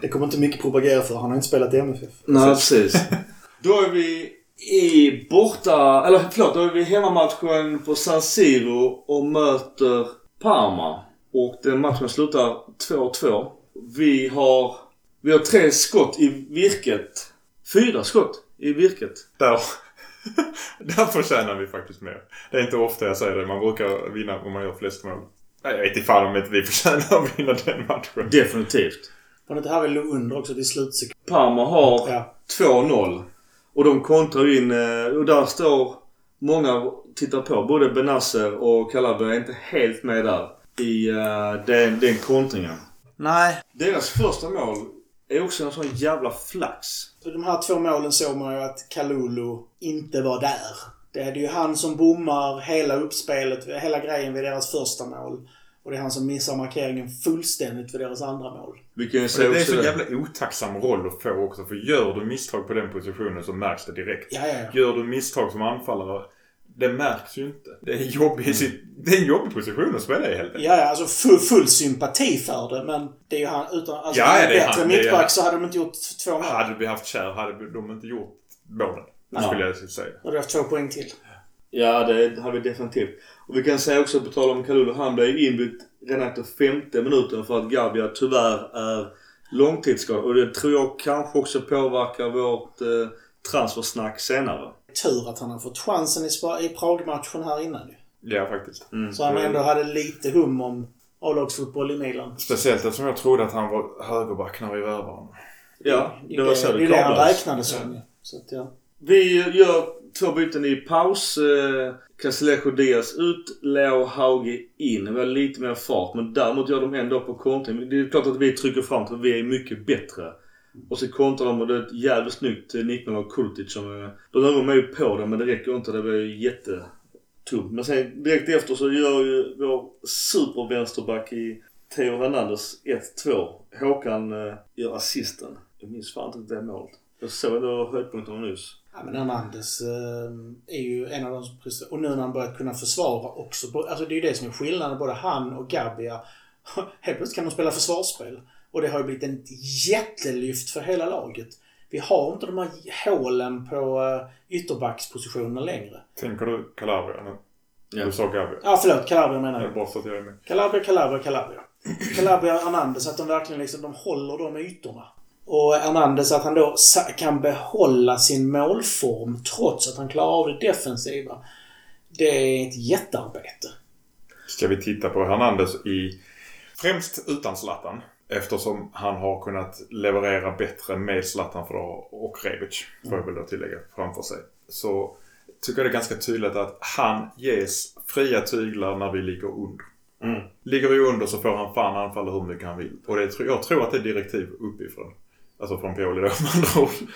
Det kommer inte mycket propagera för. Han har inte spelat i MFF. Nej precis. Då är vi i borta, eller förlåt, då är vi i hemmamatchen på San Siro och möter Parma. Och den matchen slutar 2-2. Vi har, vi har tre skott i virket. Fyra skott i virket. Där, där förtjänar vi faktiskt mer. Det är inte ofta jag säger det. Man brukar vinna om man gör flest mål. Jag vet inte fan om inte vi förtjänar att vinna den matchen. Definitivt. Var det inte här vi låg under också till slutsekund? Parma har Ja. 2-0. Och de kontrar in eh, och där står många tittar på. Både Benasser och Calabria är inte helt med där i eh, den, den kontringen. Nej. Deras första mål är också en sån jävla flax. För de här två målen såg man ju att Kalulu inte var där. Det är ju han som bommar hela uppspelet, hela grejen vid deras första mål. Och det är han som missar markeringen fullständigt vid deras andra mål. Vi kan ju Det är så det. jävla otacksam roll att få också. För gör du misstag på den positionen så märks det direkt. Ja, ja, ja. Gör du misstag som anfallare, det märks ju inte. Det är, jobbig, det är en jobbig position att spela i helt enkelt. Ja, ja, alltså full, full sympati för det, men det är ju han utan... Alltså, Ja, det är bättre han, det är mittback han. så hade de inte gjort två mål. Hade vi haft Kär hade de inte gjort målen. Skulle jag säga. Då hade vi haft två poäng till. Ja, det har vi definitivt. Och vi kan säga också på tal om Kalulu. Han blev inbytt redan efter femte minuten för att Gabia tyvärr är långtidsskadad. Och det tror jag kanske också påverkar vårt eh, transfersnack senare. Tur att han har fått chansen i, i Prag-matchen här innan ju. Ja, faktiskt. Mm. Så han ändå hade lite hum om A-lagsfotboll i Milan. Speciellt eftersom jag trodde att han var högerback när vi värvade honom. Ja, det var så det det är det han räknade som ju. Så att, ja. Vi gör två byten i paus. Eh, Diaz ut, Leo Hauge in. Vi har lite mer fart men däremot gör de ändå på kontring. Det är klart att vi trycker fram för vi är mycket bättre. Och så kontrar de och det är ett jävligt snyggt eh, nickmål av Kultic som... Då De övar ju på det men det räcker inte. Det var ju jättetungt. Men sen direkt efter så gör ju vår supervänsterback i Theo Hernandez 1-2. Håkan eh, gör assisten. Jag minns fan inte det målet. Jag såg ändå höjdpunkterna nyss. Ja, men Hernandez eh, är ju en av de som presterar. Och nu när han börjat kunna försvara också. Alltså det är ju det som är skillnaden. Både han och Gabia. Helt plötsligt kan de spela försvarsspel. Och det har ju blivit en jättelyft för hela laget. Vi har inte de här hålen på uh, ytterbackspositionerna längre. Tänker du Calabria nu? Ja. Du sa Gabi. Ja, förlåt. Calabria menar är jag. bara så att jag är med. Calabria, Calabria, Calabria. Calabria och Hernandez, att de verkligen liksom, de håller de ytorna. Och Hernandez att han då kan behålla sin målform trots att han klarar av det defensiva. Det är ett jättearbete. Ska vi titta på Hernandez i... Främst utan Zlatan. Eftersom han har kunnat leverera bättre med Zlatan för då, och Rebic, får jag väl då tillägga, framför sig. Så tycker jag det är ganska tydligt att han ges fria tyglar när vi ligger under. Mm. Ligger vi under så får han fan anfalla hur mycket han vill. Och det, tror- jag tror att det är direktiv uppifrån. Alltså från Pioli då med andra ord.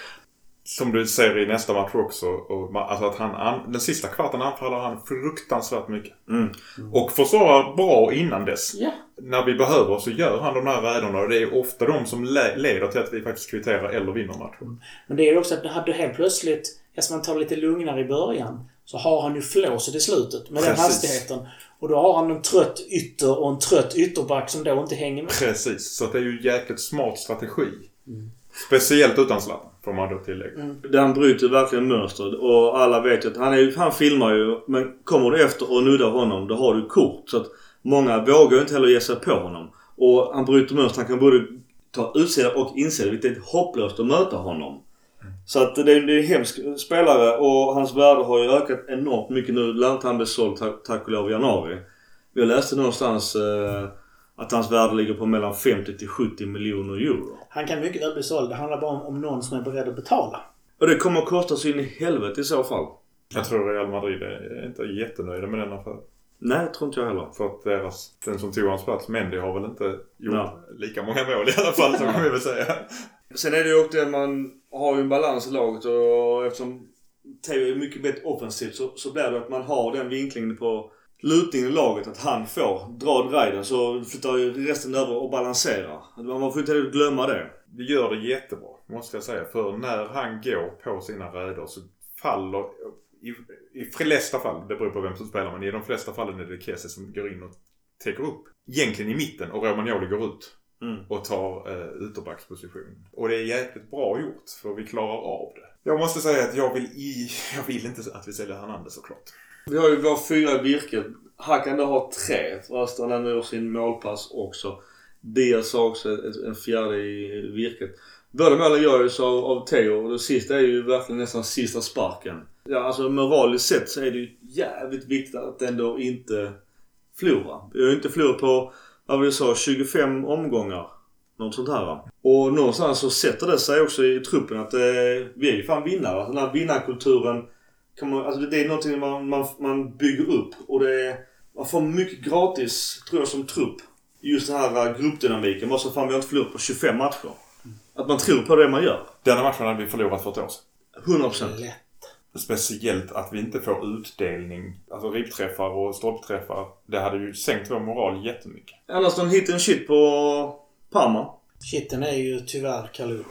Som du ser i nästa match också. Och, alltså att han, an, den sista kvarten anfaller han fruktansvärt mycket. Mm. Och försvarar bra innan dess. Ja. När vi behöver så gör han de här räderna och det är ofta de som le- leder till att vi faktiskt kvitterar eller vinner matchen. Men det är ju också att hade helt plötsligt, eftersom man tar lite lugnare i början, så har han ju flåset i slutet med den Precis. hastigheten. Och då har han en trött ytter och en trött ytterback som då inte hänger med. Precis, så att det är ju jäkligt smart strategi. Speciellt utan Zlatan, får man då tillägga. Mm. Den bryter verkligen mönstret och alla vet ju att han, är, han filmar ju men kommer du efter och nuddar honom då har du kort. Så att många vågar ju inte heller ge sig på honom. Och han bryter mönster. Han kan både ta utsida och insida. Vilket är hopplöst att möta honom. Så att det är, det är en hemsk spelare och hans värde har ju ökat enormt mycket nu. Lär inte han bli såld tack, tack och lov i januari. Jag läste någonstans eh, att hans värde ligger på mellan 50 till 70 miljoner euro. Han kan mycket väl bli såld. Det handlar bara om, om någon som är beredd att betala. Och det kommer att kosta så in i helvete i så fall. Jag tror Real Madrid är inte jättenöjda med den affären. Nej, tror inte jag heller. För att deras, den som tog hans plats, Mendy, har väl inte gjort Ja. lika många mål i alla fall, kan vi väl säga. Sen är det ju också det man har ju en balans i laget och eftersom Theo är mycket bättre offensivt så, så blir det att man har den vinklingen på lutningen i laget att han får dra driden så flyttar ju resten över och balanserar. Man får inte glömma det. Vi gör det jättebra, måste jag säga. För när han går på sina räder så faller, i, i flesta fall, det beror på vem som spelar, men i de flesta fallen är det Kese som går in och täcker upp. Egentligen i mitten och Romagnoli går ut Mm. och tar eh, ytterbacksposition. Och det är jäkligt bra gjort för vi klarar av det. Jag måste säga att jag vill, i, jag vill inte att vi säljer Hernandez såklart. Vi har ju våra fyra i virket. Hakan då har tre. Förresten han gör sin målpass också. Diaz har också en fjärde i virket. Båda målen görs av, av Teo och det sista är ju verkligen nästan sista sparken. Ja, alltså moraliskt sett så är det ju jävligt viktigt att ändå inte förlora. Vi har ju inte förlorat på, vad vi sa, 25 omgångar. Något sånt här. va. Och någonstans så sätter det sig också i truppen att eh, vi är ju fan vinnare. Den här vinnarkulturen kan man, alltså det är någonting man, man, man bygger upp och det är, man får mycket gratis tror jag som trupp. Just den här eh, gruppdynamiken. Bara så fan vi har inte förlorat på 25 matcher. Att man tror på det man gör. Denna matchen hade vi förlorat för ett år sedan. 100%. Lätt. Speciellt att vi inte får utdelning, alltså ribbträffar och stolpträffar. Det hade ju sänkt vår moral jättemycket. Annars en hit and shit på Parma. Shitten är ju tyvärr Kalulu.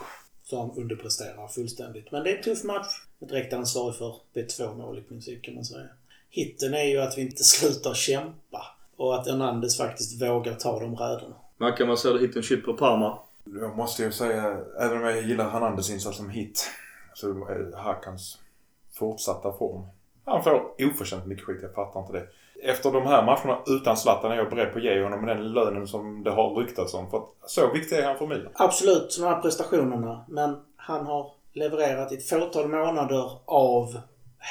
Som underpresterar fullständigt. Men det är en tuff match. Direkt ansvarig för B2 mål i princip kan man säga. Hitten är ju att vi inte slutar kämpa. Och att Hernandez faktiskt vågar ta de räderna. Mackan, vad säger du hit and shit på Parma? Jag måste ju säga, även om jag gillar Hernandez insats som hit, så är Hakans fortsatta form. Han får oförtjänt mycket skit, jag fattar inte det. Efter de här matcherna utan Zlatan är jag beredd på att ge honom den lönen som det har ryktats om. För att så viktig är han för Milan. Absolut, de här prestationerna. Men han har levererat i ett fåtal månader av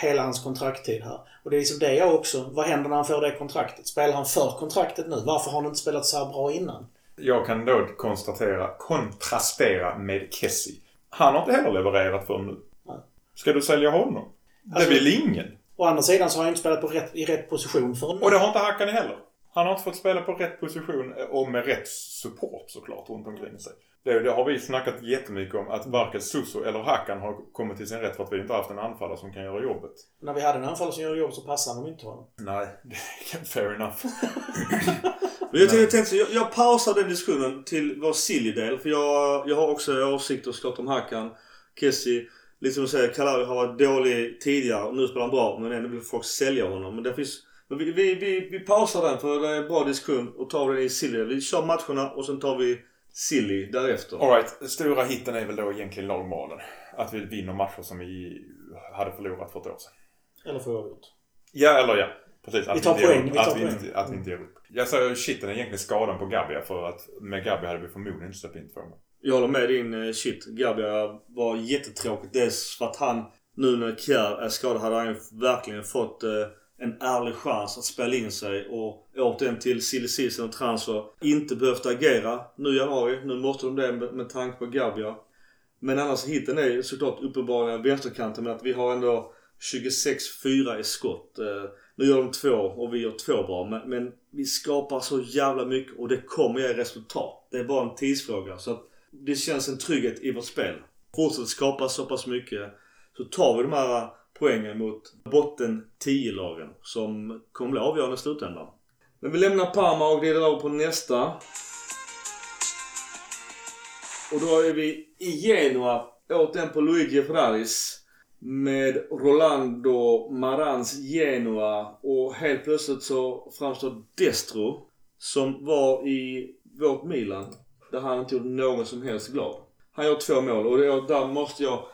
hela hans kontraktstid här. Och det är liksom det jag också. Vad händer när han får det kontraktet? Spelar han för kontraktet nu? Varför har han inte spelat så här bra innan? Jag kan då konstatera, kontrastera med Kessie. Han har inte heller levererat för nu. Nej. Ska du sälja honom? Det Alltså- vill ingen. Å andra sidan så har han inte spelat på rätt, i rätt position förrän nu. Och det har inte Hakan heller. Han har inte fått spela på rätt position och med rätt support såklart runt omkring sig. Det, det har vi snackat jättemycket om att varken Suso eller Hakan har kommit till sin rätt för att vi inte har haft en anfallare som kan göra jobbet. När vi hade en anfallare som gör jobb så passade de inte honom. Nej, fair enough. Men jag tänkte, jag, jag pausar den diskussionen till vår Silly-del. För jag, jag har också åsikter såklart om Hakan, Kessie. Lite som du säger, Kalawi har varit dålig tidigare och nu spelar han bra. Men ändå vill folk sälja honom. Men det finns... Men vi, vi, vi, vi pausar den för det är en bra diskussion och tar den i Silly. Vi kör matcherna och sen tar vi Silly därefter. Alright, stora hitten är väl då egentligen lagmoralen. Att vi vinner matcher som vi hade förlorat för ett år sedan. Eller får jag gjort. Ja, eller ja. Precis. Att Vi tar inte ger poäng, upp. vi tar att, vi poäng. inte, att vi inte ger upp. Jag säger shiten är egentligen skadan på Gabia för att med Gabia hade vi förmodligen inte släppt in två mål. Jag håller med din eh, shit. Gabia var jättetråkigt. Dels för att han, nu när Kjär är skadad, hade han verkligen fått eh, en ärlig chans att spela in sig och återigen till silly season och transfer. Inte behövt agera nu i januari. Nu måste de det med, med tanke på Gabia. Men annars hitten är ju såklart uppenbarligen vänsterkanten men att vi har ändå 26-4 i skott. Eh, nu gör de två och vi gör två bra men, men vi skapar så jävla mycket och det kommer ge resultat. Det är bara en tidsfråga. Så att det känns en trygghet i vårt spel. Fortsätter skapa så pass mycket så tar vi de här poängen mot botten 10-lagen som kommer bli avgörande i slutändan. Men vi lämnar Parma och glider över på nästa. Och då är vi i Genua, återigen på Luigi Ferraris. Med Rolando Marans Genua och helt plötsligt så framstår Destro som var i vårt Milan. Där han inte gjorde någon som helst glad. Han gör två mål och där måste jag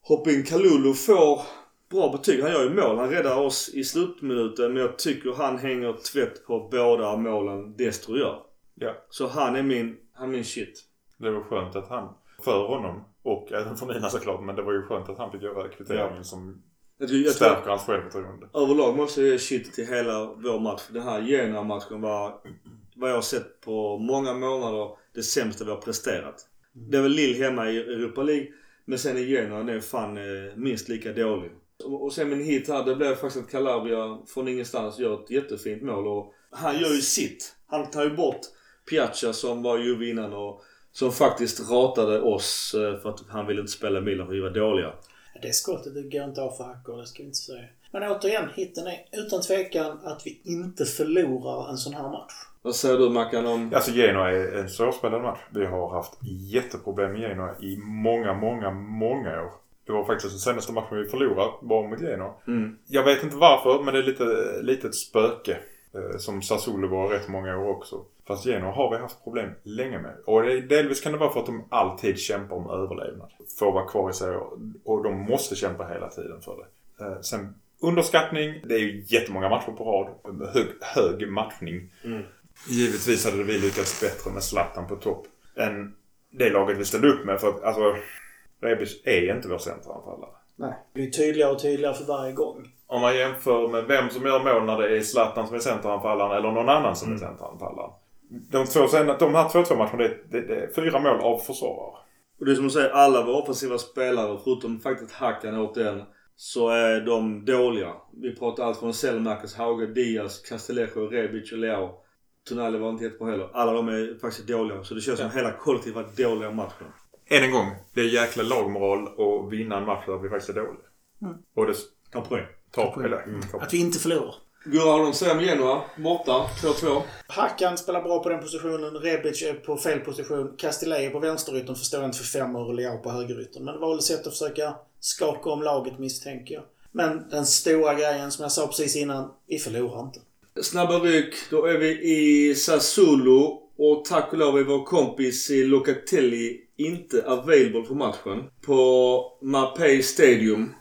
hoppa in. Kalulu får bra betyg. Han gör ju mål. Han räddar oss i slutminuten men jag tycker han hänger tvätt på båda målen Destro gör. Ja. Så han är min, han är min shit. Det var skönt att han, för honom och även för Nina såklart, men det var ju skönt att han fick göra kvitteringen som Jag tror, jag tror, stärker hans självförtroende. överlag måste jag ge shit till hela vår match. Den här Genoa-matchen var, vad jag har sett på många månader, det sämsta vi har presterat. Det är väl Lill hemma i Europa League. Men sen i Genoa är fan eh, minst lika dålig. Och, och sen min hit här, det blev faktiskt att Calabria från ingenstans gör ett jättefint mål. Och han gör ju sitt. Han tar ju bort Piazza som var Juve innan och som faktiskt ratade oss eh, för att han ville inte spela Milan för vi var dåliga. Det skottet det går inte av för hackor, det ska vi inte säga. Men återigen, hitten är utan tvekan att vi inte förlorar en sån här match. Vad säger du Mackan om... Alltså Genoa är en svårspelad match. Vi har haft jätteproblem med Genoa i många, många, många år. Det var faktiskt den senaste matchen vi förlorade var mot Genoa. Mm. Jag vet inte varför, men det är lite, lite ett spöke. Eh, som Sassuolo var rätt många år också. Fast Genoa har vi haft problem länge med. Och det, delvis kan det vara för att de alltid kämpar om överlevnad. Får vara kvar i sig och, och de måste kämpa hela tiden för det. Eh, sen underskattning. Det är ju jättemånga matcher på rad. Hög, hög matchning. Mm. Givetvis hade vi lyckats bättre med Zlatan på topp än det laget vi ställde upp med. För att alltså, Rebic är inte vår centralanfallare. Nej. Det blir tydligare och tydligare för varje gång. Om man jämför med vem som gör mål när det är Zlatan som är centralanfallaren eller någon annan som är centralanfallaren. De, två, de här 2-2 matcherna, det, det, det är fyra mål av försvarare. Och det är som du säger, alla våra offensiva spelare förutom faktiskt Hackan åt den så är de dåliga. Vi pratar allt från Selmakers, Hauge, Diaz, Castellejo, Rebic och Leao. Tonali var inte jättebra heller. Alla de är faktiskt dåliga. Så det känns som hela kollektivet var dåliga matcher. Än en gång, det är jäkla lagmoral att vinna en match där vi faktiskt är dåliga. Och det Ta poäng. tar... poäng. Eller, mm. Att vi inte förlorar. Gurra, om Genoa? Borta. 2-2. Hackan spelar bra på den positionen. Rebic är på fel position. Castillejo på vänsteryttern förstår jag inte för fem år och Leao på högeryttern. Men det var väl ett sätt att försöka skaka om laget misstänker jag. Men den stora grejen som jag sa precis innan. Vi förlorar inte. Snabba ryck. Då är vi i Sassuolo. Och tack och lov är vår kompis i Locatelli inte available för matchen. På Mapei Stadium.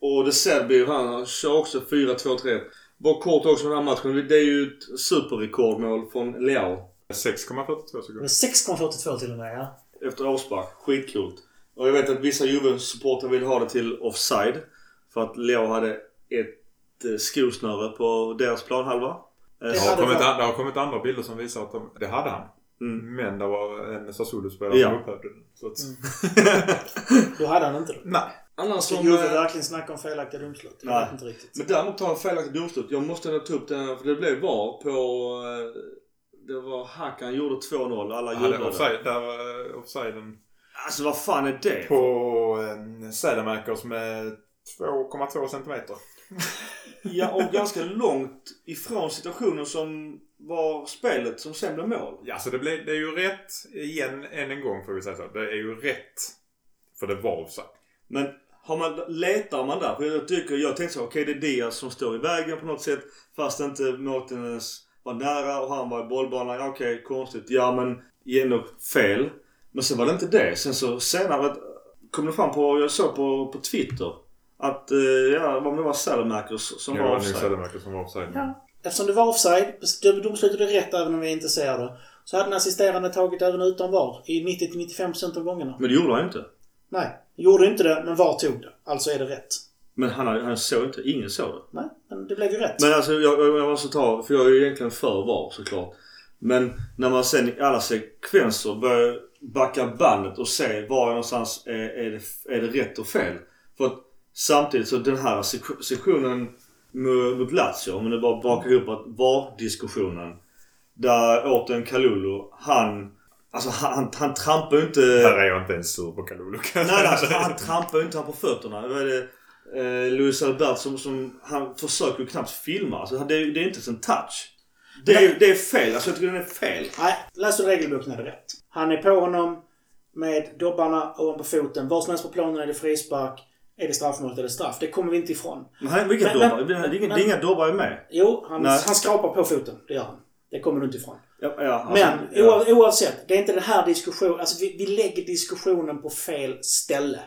Och De Serbi han kör också 4-2-3. Bara kort också om den här matchen. Det är ju ett superrekordmål från Leao. 6,42 Det sekunder. var 6,42 till och med ja. Efter avspark. Skitcoolt. Och jag vet att vissa Juve-supportrar vill ha det till offside. För att Leao hade ett eh, skosnöre på deras planhalva. Det Det har, kommit, det har kommit andra bilder som visar att de, det hade han. Mm. Men det var en Sassuolo-spelare Ja. som upphävde den. Så att, Då hade han inte det. Nej. Annars som... Juve eh, verkligen snacka om felaktiga domslut? Jag Nej. vet inte riktigt. Men däremot tar en felaktig domslut. Jag måste ändå ta upp den för det blev VAR på... eh, Det var Hakan gjorde 2-0. Alla Han jublade. offside, där, eh, offsiden Alltså vad fan är det? på eh, Sädemakers med 2,2 centimeter. Ja, och ganska långt ifrån situationen som var spelet som sen blev mål. Ja, så det, blev, det är ju rätt igen, än en gång får vi säga så. Det är ju rätt. För det var offside. Men har man, letar man där? För jag tycker, jag tänkte så, okej det är Diaz som står i vägen på något sätt. Fast inte målvakten ens var nära och han var i bollbanan. Ja, Okej, konstigt. Ja men ändå fel. Men sen var det inte det. Sen så senare kom det fram på, jag såg på, på Twitter. Att, eh, ja vad det var Salamakers som Det var var nu offside. Sädemakers som var offside. Ja. Eftersom det var offside, domslutet är rätt även om vi inte ser det, så hade den assisterande tagit även utan VAR i 90-95% av gångerna. Men det gjorde han inte. Nej, gjorde inte det, men VAR tog det. Alltså är det rätt. Men han, han såg inte, ingen såg det. Nej, men det blev ju rätt. Men alltså jag, jag, måste ta, för jag är ju egentligen för VAR såklart. Men när man sen i alla sekvenser börjar backa bandet och se var någonstans är, är, det, är det rätt och fel. För att samtidigt så den här sek- sektionen mot Lazio, om man nu bara bakar ihop att VAR-diskussionen. Där återigen Kalulu, han... Alltså han, han, trampar ju inte... Här är jag inte ens sur på Kalulu Nej, alltså, han trampar ju inte han på fötterna. Vad är det? Eh, Luis Albert som, som... Han försöker ju knappt filma. Alltså, det, är, det är inte ens en touch. Det är, det är fel. Alltså jag tycker den är fel. Nej, läser regelboken är det rätt. Han är på honom med dobbarna ovanpå foten. Var som helst på planen är det frispark. Är det straffmål det straff. Det kommer vi inte ifrån. Han, vilka Men- dobbar? Det är inga, inga dobbar är med. Jo, han, Nej. han skrapar på foten. Det gör han. Det kommer du inte ifrån. Ja, ja, alltså, Men ja. oav, oavsett. Det är inte den här diskussionen. Alltså vi, vi lägger diskussionen på fel ställe.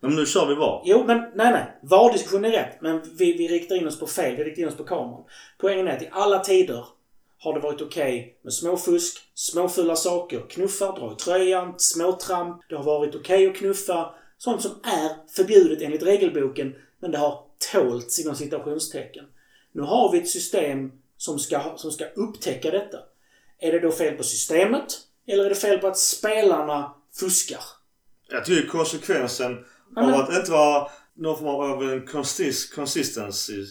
Men nu kör vi VAR. Jo, men nej, nej. VAR-diskussionen är rätt. Men vi, vi riktar in oss på fel. Vi riktar in oss på kameran. Poängen är att i alla tider har det varit okej med småfusk, småfula saker, knuffar, dra i tröjan, småtramp. Det har varit okej att knuffa. Sånt som är förbjudet enligt regelboken, men det har tålts inom citationstecken. Nu har vi ett system som ska, som ska upptäcka detta. Är det då fel på systemet? Eller är det fel på att spelarna fuskar? Jag tycker konsekvensen Ja, av att inte vara någon form av en consist, consistency.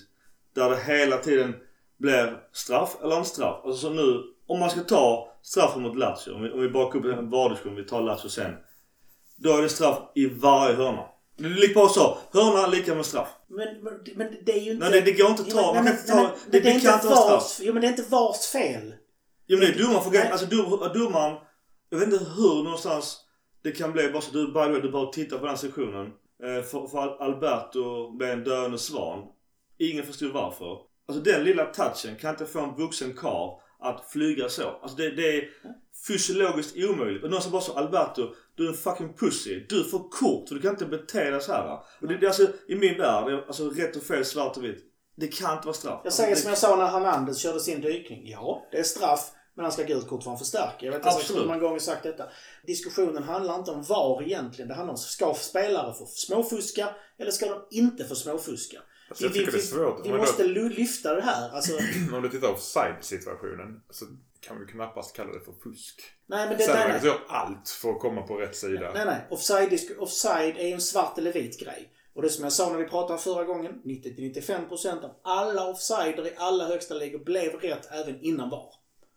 Där det hela tiden blir straff eller en straff. Alltså som nu, om man ska ta straffen mot Lazio. Om vi, om vi bakar upp en vardagskund, vi tar Lazio sen. Då är det straff i varje hörna. Det är lika bra så. Hörna lika med straff. Men, men, det är ju inte... Nej, det, det går inte att ta. Man kan inte ta. Det, det kan inte vara straff. Jo, men det är inte vars fel. Jo men det är domaren får. Alltså dom, domaren. Jag vet inte hur någonstans det kan bli. Bara så du, by the way, du bara titta på den sektionen. Eh, för, för Al- Alberto blev en döende svan. Ingen förstod varför. Alltså den lilla touchen kan inte få en vuxen karl att flyga så. Alltså det, det är fysiologiskt omöjligt. Och någon som bara så Alberto, du är en fucking pussy. Du får kort för du kan inte bete dig så här. Och det, det är alltså i min värld, alltså rätt och fel, svart och vitt. Det kan inte vara straff. Jag säger alltså, som det, jag sa när Hernandez körde sin dykning. Ja, det är straff. Men han ska ha gult kort för han förstärker. Jag vet inte Absolut. hur många gånger sagt detta. Diskussionen handlar inte om var egentligen. Det handlar om ska spelare få småfuska eller ska de inte få småfuska? Alltså, jag tycker det är svårt. Vi, Men måste då- lyfta det här. Alltså, Om du tittar på side-situationen så kan vi knappast kalla det för fusk. nej men det... Sen Nej, kan göra allt för att komma på rätt sida. Nej, nej. Offside, disk- offside är ju en svart eller vit grej. Och det som jag sa när vi pratade förra gången. 90-95% av alla offsider i alla högsta ligor blev rätt även innan VAR.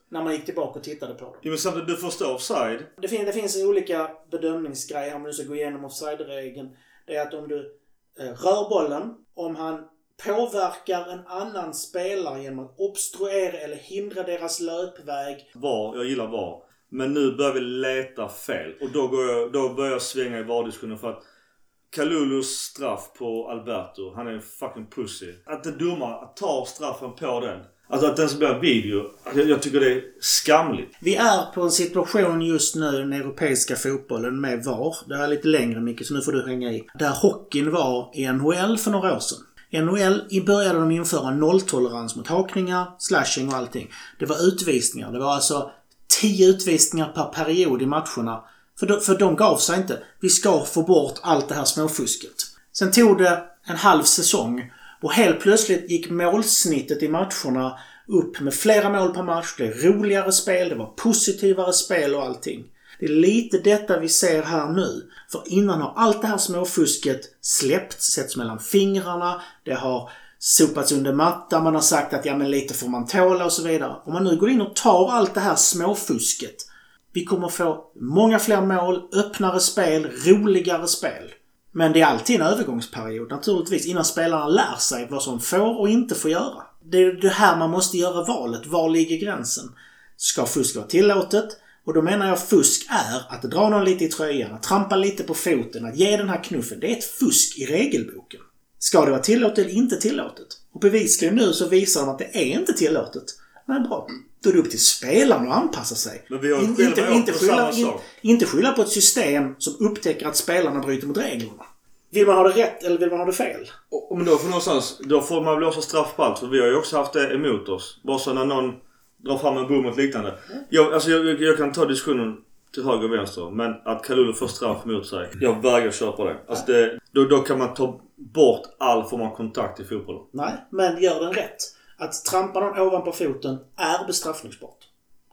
När man gick tillbaka och tittade på dem. Jo men samtidigt, du förstår offside. Det, fin- det finns olika bedömningsgrejer om du ska gå igenom offside-regeln. Det är att om du eh, rör bollen, om han påverkar en annan spelare genom att obstruera eller hindra deras löpväg. VAR, jag gillar VAR. Men nu börjar vi leta fel. Och då, går jag, då börjar jag svänga i VAR-diskussionen för att Kalulus straff på Alberto, han är en fucking pussy. Att det domare tar straffen på den. Alltså att den som blir video. Jag, jag tycker det är skamligt. Vi är på en situation just nu i den europeiska fotbollen med VAR. Det är lite längre Micke, så nu får du hänga i. Där hockeyn var i NHL för några år sedan. I NHL i började de införa nolltolerans mot hakningar, slashing och allting. Det var utvisningar. Det var alltså 10 utvisningar per period i matcherna. För de, för de gav sig inte. Vi ska få bort allt det här småfusket. Sen tog det en halv säsong och helt plötsligt gick målsnittet i matcherna upp med flera mål per match. Det blev roligare spel, det var positivare spel och allting. Det är lite detta vi ser här nu. För innan har allt det här småfusket släppts, setts mellan fingrarna. Det har sopats under mattan. Man har sagt att ja men lite får man tåla och så vidare. Om man nu går in och tar allt det här småfusket. Vi kommer få många fler mål, öppnare spel, roligare spel. Men det är alltid en övergångsperiod naturligtvis innan spelarna lär sig vad som får och inte får göra. Det är det här man måste göra valet. Var ligger gränsen? Ska fusk vara tillåtet? Och då menar jag fusk är att dra någon lite i tröjan, att trampa lite på foten, att ge den här knuffen. Det är ett fusk i regelboken. Ska det vara tillåtet eller inte tillåtet? Och bevisligen nu så visar de att det är inte tillåtet. Nej, bra. Då är det upp till spelarna att anpassa sig. Men vi har In- inte, inte, skylla, in, inte skylla på ett system som upptäcker att spelarna bryter mot reglerna. Vill man ha det rätt eller vill man ha det fel? Och, men då får någonstans, då får man blåsa straff på allt. För vi har ju också haft det emot oss. Bara så när någon drar fram en bom och liknande. Jag, alltså jag, jag, kan ta diskussionen till höger och vänster. Men att Kalulu får straff mot sig. Jag vägrar köpa det. Alltså det då, då kan man ta bort all form av kontakt i fotbollen. Nej, men gör den rätt. Att trampa någon ovanpå foten är bestraffningsbart.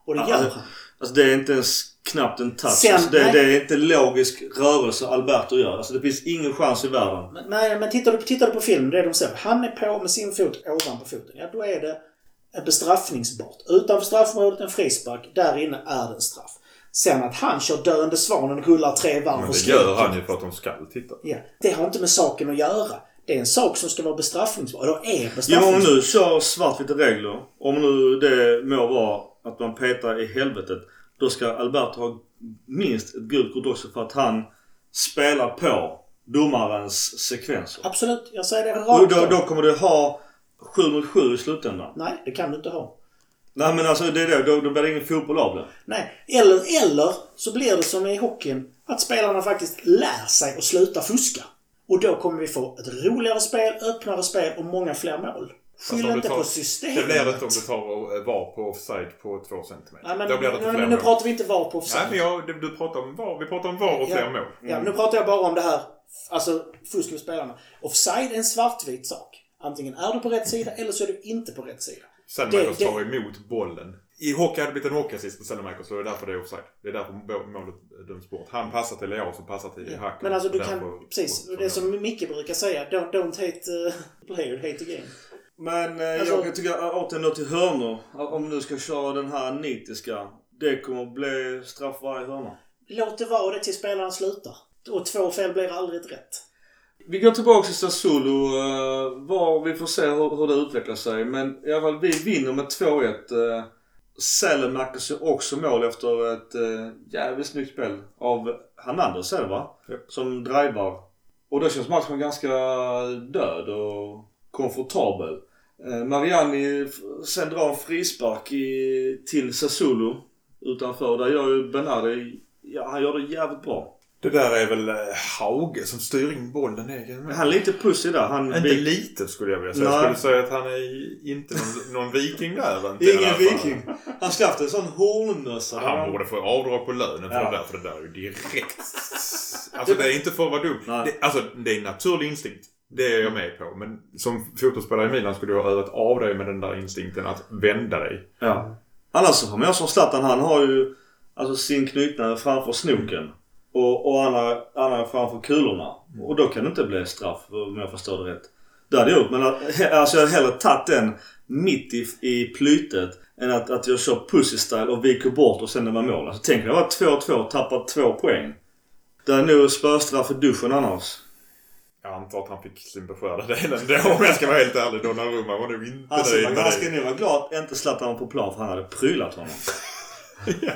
Och det gör Alltså, han. alltså det är inte ens knappt en touch. Sen- alltså det, det är inte logisk rörelse Alberto gör. Alltså det finns ingen chans i världen. Men, nej, men tittar du, tittar du på filmen, det de säger. Han är på med sin fot ovanpå foten. Ja, då är det bestraffningsbart. Utanför straffområdet en frispark. Där inne är det en straff. Sen att han kör döende svanen rullar tre varv Men och det gör skriker. han ju för att de ska titta. Ja, det har inte med saken att göra. Det är en sak som ska vara bestraffningsbar. Eller är Ja, om bestraffningsbar. nu kör svartvita regler. Om nu det må vara att man petar i helvetet. Då ska Alberto ha minst ett gult kort också för att han spelar på domarens sekvenser. Absolut, jag säger det Och rakt då, av. då kommer du ha 7 mot 7 i slutändan. Nej, det kan du inte ha. Nej men alltså det är det. Då, då blir det ingen fotboll av det. Nej, eller, eller så blir det som i hockeyn. Att spelarna faktiskt lär sig att sluta fuska. Och då kommer vi få ett roligare spel, öppnare spel och många fler mål. Fast Skyll inte tar- på Det systemet. blir det inte om du tar och var på offside på två centimeter. Nej, men, Då blir det inte men, fler men nu mål. pratar vi inte var på offside. Nej, men jag, du, du pratar om var. Vi pratar om var och fler Ja. mål. Ja, men nu pratar jag bara om det här, alltså fusk med spelarna. Offside är en svartvit sak. Antingen är du på rätt sida eller så är du inte på rätt sida. Selmakers Det- det- tar emot bollen. I hockey hade det blivit en hockeyassist på Selmakers så det är därför det är offside. Det är därför målet döms bort. Han passar till Leao som passar till Hacken. Men alltså du kan, precis, och- det som Micke brukar säga, don't, don't hate uh, player, hate the game. Men eh, Alltså- jag tycker återigen då till hörnor. Om du ska köra den här nitiska. Det kommer bli straff varje hörna. Låt det vara det till spelaren slutar. Och två fel blir aldrig rätt. Vi går tillbaka till Sassuolo. eh, var vi får se hur, hur det utvecklar sig. Men i alla fall vi vinner med 2-1. Uh, Sälenmäkers gör också mål efter ett uh, jävligt snyggt spel av Hernandez är det va? Japp. Som driver. Och då känns matchen ganska död och komfortabel. Eh, Mariani sen drar en frispark i, till Sassuolo utanför. Där gör ju Bernardi, ja han gör det jävligt bra. Det där är väl eh, Hauge som styr in bollen egen. Han är lite pussig där. Han Inte lite skulle jag vilja säga. Nej. Jag skulle säga att han är inte någon, någon viking där. Inte Ingen viking. Han ska haft en sån hornmössa. där Han borde få avdrag på lönen för Ja. det där. För det där är ju direkt... Alltså det är inte för att vara dum. Det, alltså det är en naturlig instinkt. Det är jag med på. Men som fotbollsspelare i Milan skulle du ha övat av dig med den där instinkten att vända dig. Ja. Annars så har man som Zlatan, han har ju alltså sin knytnäve framför snoken. Och, och andra, andra framför kulorna. Och då kan det inte bli straff om jag förstår det rätt. Det hade jag gjort. Men att, alltså jag hade hellre tagit den mitt i, i plytet än att, att jag kör pussy style och viker bort och sen det var mål. Alltså tänk att jag var 2-2 och tappar två poäng. Det är nog spöstraff i duschen annars. Jag antar att han fick sin beskärda del ändå om jag ska vara helt ärlig. Donnarumma var nog inte Alltså, nöjd med han det. ska nog vara glad att inte Zlatan på plan för han hade prylat honom. Ja.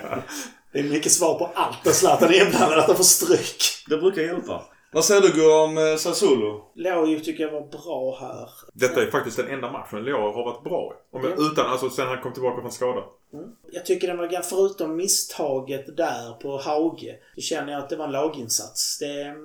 Det är mycket svar på allt där Zlatan är inblandad, att han får stryk. Det brukar hjälpa. Vad säger du om eh, Sassuolo? Lojo tycker jag var bra här. Detta är faktiskt den enda matchen Leao har varit bra i. Om jag, Ja. Utan, alltså sen han kom tillbaka från skada. Jag tycker den var, förutom misstaget där på Hauge, så känner jag att det var en laginsats. Det,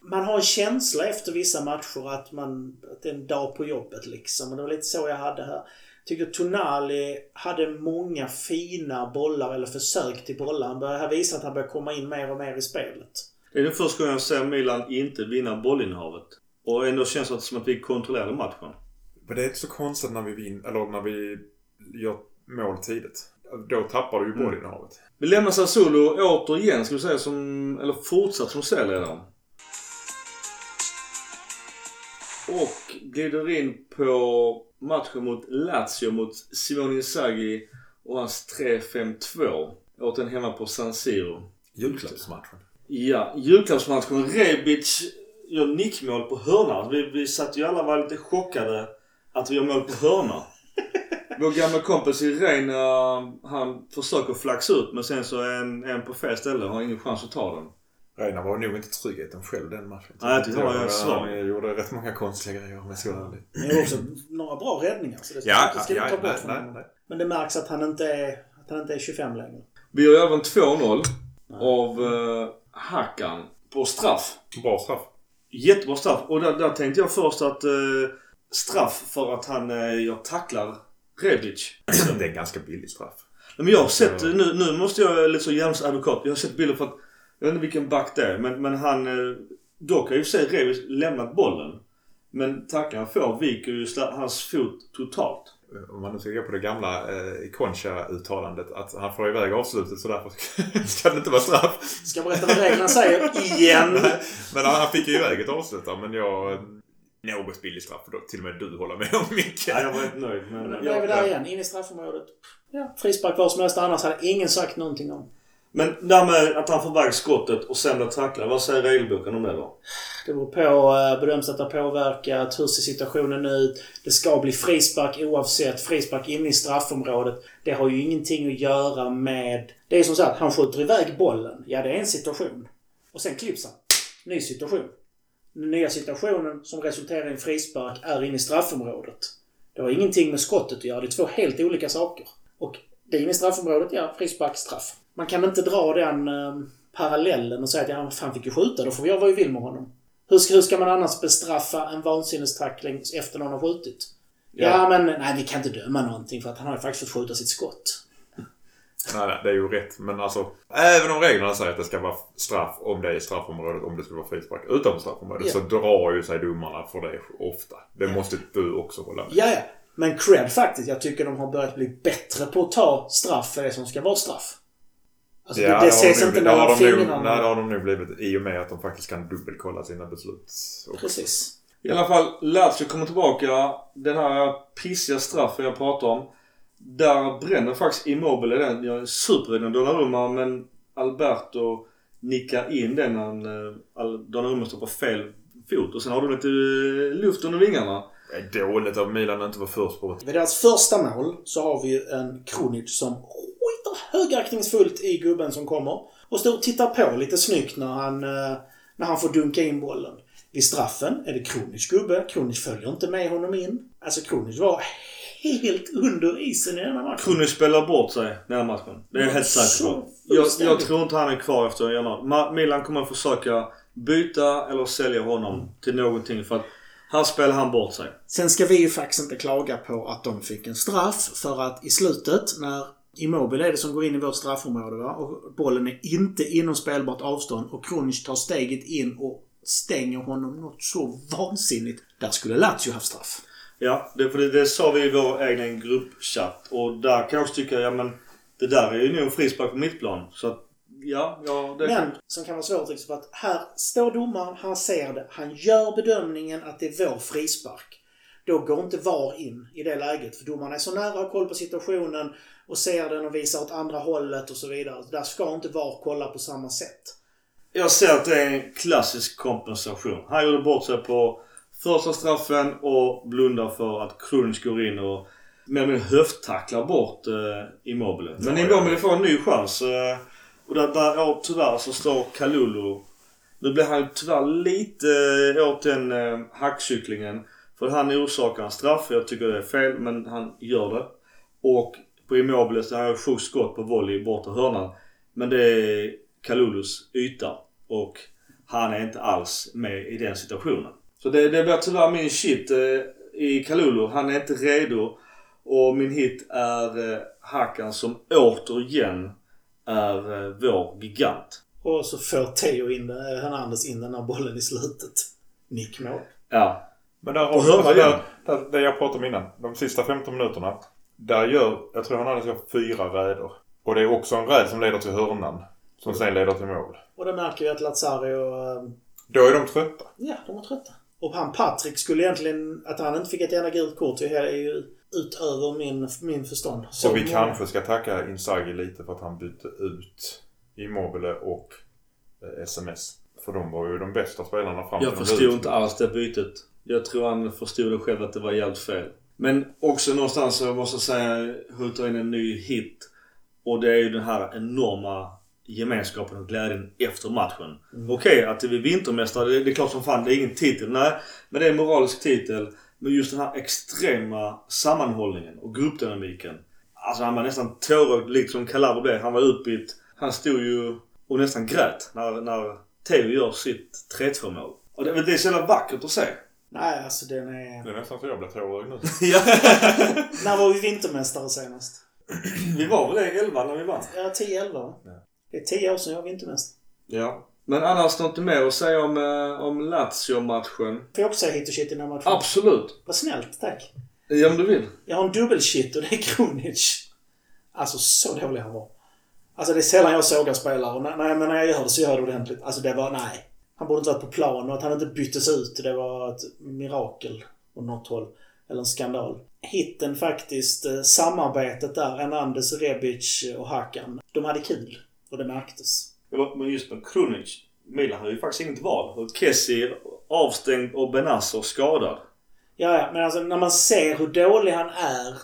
man har en känsla efter vissa matcher att, man, att det är en dag på jobbet liksom. Och det var lite så jag hade här. Tycker Tonali hade många fina bollar, eller försök till bollar. Han börjar, här visar att han börjar komma in mer och mer i spelet. Det är den första gången jag ser Milan inte vinna bollinnehavet. Och ändå känns det som att vi kontrollerade matchen. Men det är inte så konstigt när vi vinner, eller när vi gör mål tidigt. Då tappar du ju bollinnehavet. Vi lämnar Sassuolo återigen, ska vi säga, som... Eller fortsatt som serieledare. Och glider in på matchen mot Lazio mot Simone Inzaghi och hans 3-5-2. Återigen hemma på San Siro. Julklappsmatchen. Ja, julklappsmatchen. Rebic gör nickmål på hörna. Vi, vi satt ju alla var lite chockade att vi gör mål på hörna. Vår gamla kompis Irene, han försöker flaxa ut men sen så är en, en på fel ställe och har ingen chans att ta den. Reina var nog inte tryggheten själv den matchen. Nej, jag han var Han svag. gjorde rätt många konstiga grejer om jag ska vara ärlig. Det är också några bra räddningar, så det ska, Ja, det ska vi ja, ta bort nej, nej, nej. Men det märks att han inte är, att han inte är 25 längre. Vi gör även 2-0 av uh, Hakan på straff. Bra straff. Jättebra straff. Och där, där tänkte jag först att eh, straff för att han uh, jag tacklar Rebic. Det är en ganska billig straff. Men jag har sett, nu, nu måste jag lite så advokat. Jag har sett bilder för att, jag vet inte vilken back det är, men, men han, eh, dock har ju sig Rebic lämnat bollen. Men tackar han får viker ju hans fot totalt. Om man nu ska gå på det gamla eh, Concha-uttalandet att han får iväg avslutet så därför ska det inte vara straff. Ska berätta vad reglerna säger igen? Nej, men han han fick ju iväg ett avslut där, men jag... Något billig straff. Då till och med du håller med om Micke. Nej, jag var inte nöjd. Men, Nu är vi där igen, in i straffområdet. Ja, frispark var som helst annars hade ingen sagt någonting om men det här med att han får iväg skottet och sen blir tacklad. Vad säger regelboken om det då? Det beror på, eh, bedöms att det har påverkat, hur ser situationen ut? Det ska bli frispark oavsett. Frispark inne i straffområdet. Det har ju ingenting att göra med... Det är som sagt, han skjuter iväg bollen. Ja, det är en situation. Och sen klipps han. Ny situation. Den nya situationen som resulterar i en frispark är inne i straffområdet. Det har ingenting med skottet att göra. Det är två helt olika saker. Och det är inne i straffområdet, ja, frispark, straff. Man kan inte dra den eh, parallellen och säga att ja, han fick ju skjuta, då får göra vad vi vill med honom. Hur ska, hur ska man annars bestraffa en vansinnestackling efter någon har skjutit? Ja, men nej, vi kan inte döma någonting för att han har ju faktiskt fått skjuta sitt skott. Nej, nej, det är ju rätt. Men alltså, även om reglerna säger att det ska vara straff om det är straffområdet, om det skulle vara frispark utanför straffområdet, Ja. så drar ju sig domarna för det ofta. Det måste du också hålla med. Ja, ja. Men cred faktiskt. Jag tycker de har börjat bli bättre på att ta straff för det som ska vara straff. Alltså, det, det har ses de inte det mellan fingrarna. Nej, det har de nu blivit i och med att de faktiskt kan dubbelkolla sina beslut. Och, Precis. I alla fall, Lazio kommer tillbaka. Den här pissiga straffen jag pratar om. Där bränner faktiskt Immobile den. Jag är superrädd Donnarumma men Alberto nickar in den när han, eh, Donnarumma står på fel fot. Och sen har de lite eh, luft under vingarna. det är dåligt av Milan att inte vara först på Vid deras första mål så har vi ju en Kronic som högaktningsfullt i gubben som kommer. Och står och tittar på lite snyggt när han, eh, när han får dunka in bollen. Vid straffen är det Kronic gubbe. Kronic följer inte med honom in. Alltså Kronic var helt under isen i denna matchen. Krunic spelar bort sig den här matchen. Det är jag helt säker på. Jag, jag tror inte han är kvar efter januari. Milan kommer att försöka byta eller sälja honom till någonting för att här spelar han bort sig. Sen ska vi ju faktiskt inte klaga på att de fick en straff för att i slutet när Immobile är det som går in i vårt straffområde va? och bollen är inte inom spelbart avstånd och Kronic tar steget in och stänger honom något så vansinnigt. Där skulle Lazio haft straff. Ja, det, för det, det sa vi i vår egen gruppchatt. Och där kan jag också tycka, ja men det där är ju nog frispark på mitt plan. Så att, ja, ja det Men som kan vara svårt liksom, för att här står domaren, han ser det, han gör bedömningen att det är vår frispark. Då går inte VAR in i det läget. För domaren är så nära, har koll på situationen och ser den och visar åt andra hållet och så vidare. Där ska inte VAR kolla på samma sätt. Jag ser att det är en klassisk kompensation. Han gjorde bort sig på första straffen och blundar för att Krunic går in och eller mindre höfttacklar bort eh, Immobile. Men Ja, Immobile ja. får en ny chans. Eh, och där, där ja, tyvärr så står Kalulu. Nu blir han tyvärr lite eh, åt den eh, hackkycklingen. För han orsakar en straff. Jag tycker det är fel men han gör det. Och på Immobile så har jag sjukt skott på volley i bortre hörnan. Men det är Kalulus yta. Och han är inte alls med i den situationen. Så det, det blir tyvärr min shit eh, i Kalulu. Han är inte redo. Och min hit är eh, Hakan som återigen är eh, vår gigant. Och så får Theo in eh, Hernandez in den här bollen i slutet. Nickmål. Ja. Men där Och har igen. där, där, det jag pratade om innan. De sista 15 minuterna. Där gör, jag tror han hade fyra räder. Och det är också en räd som leder till hörnan. Som sen leder till mål. Och då märker vi att Lazario, eh, Då är de trötta. ja, de är trötta. Och han Patrik skulle egentligen, att han inte fick ett enda gult kort är ju utöver min, min förstånd. Så vi många- kanske ska tacka Inzaghi lite för att han bytte ut Immobile och eh, SMS. För de var ju de bästa spelarna fram Jag till de förstod inte alls det bytet. Jag tror han förstod det själv att det var jävligt fel. Men också någonstans så måste jag säga, hutar in en ny hit. Och det är ju den här enorma gemenskapen och glädjen efter matchen. Okej, att vi är vintermästare, det det är klart som fan, det är ingen titel. Nej, men det är en moralisk titel. Men just den här extrema sammanhållningen och gruppdynamiken. Alltså han var nästan tårögd likt som Calabro blev. Han var utbytt. Han stod ju och nästan grät när, när Theo gör sitt 3-2 mål. Och det, det är så jävla vackert att se. Nej, alltså den är... Det är nästan så jag blir tårögd nu. ja. När var vi vintermästare senast? Vi var väl det 11 när vi vann? Ja, 10-11 va? Ja. Det är 10 år sedan jag var vintermästare. Ja. Men annars något mer att säga om, eh, om Lazio-matchen? Får jag också säga hit och shit i den här matchen? Absolut. Vad snällt, tack. Ja, om du vill. Jag har en dubbelshit och det är Kronic. Alltså så dålig han var. Alltså det är sällan jag sågar spelare och när, när, men när jag gör det så gör jag det ordentligt. Alltså det var, nej. Han borde inte varit på plan och att han inte byttes ut det var ett mirakel på något håll. Eller en skandal. Hitten faktiskt, eh, samarbetet där, Hernandez, Rebic och Hakan. De hade kul. Och det märktes. Men just med Krunic. Milan hade ju faktiskt inget val. Och Kessie avstängd och Benasser skadad. Ja, ja, men alltså när man ser hur dålig han är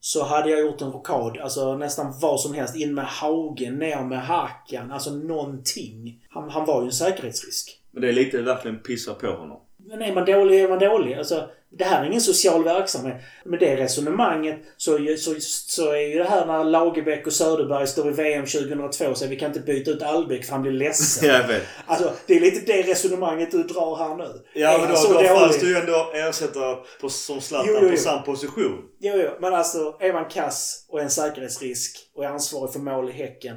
så hade jag gjort en rockad, Alltså nästan vad som helst. In med Haugen, ner med Hakan. Alltså någonting. Han, han var ju en säkerhetsrisk. Men det är lite verkligen pissa på honom. Men är man dålig är man dålig. Alltså, det här är ingen social verksamhet. Med det resonemanget så, så, så är ju det här när Lagerbäck och Söderberg står i VM 2002 och säger vi kan inte byta ut Albeck för han blir ledsen. Jag vet. Alltså, det är lite det resonemanget du drar här nu. Ja Är men då, så då fanns det ju ändå ersättare på, som Zlatan Jo, jo, jo. på samma position. Jo, jo, men alltså är man kass och är en säkerhetsrisk och är ansvarig för mål i Häcken,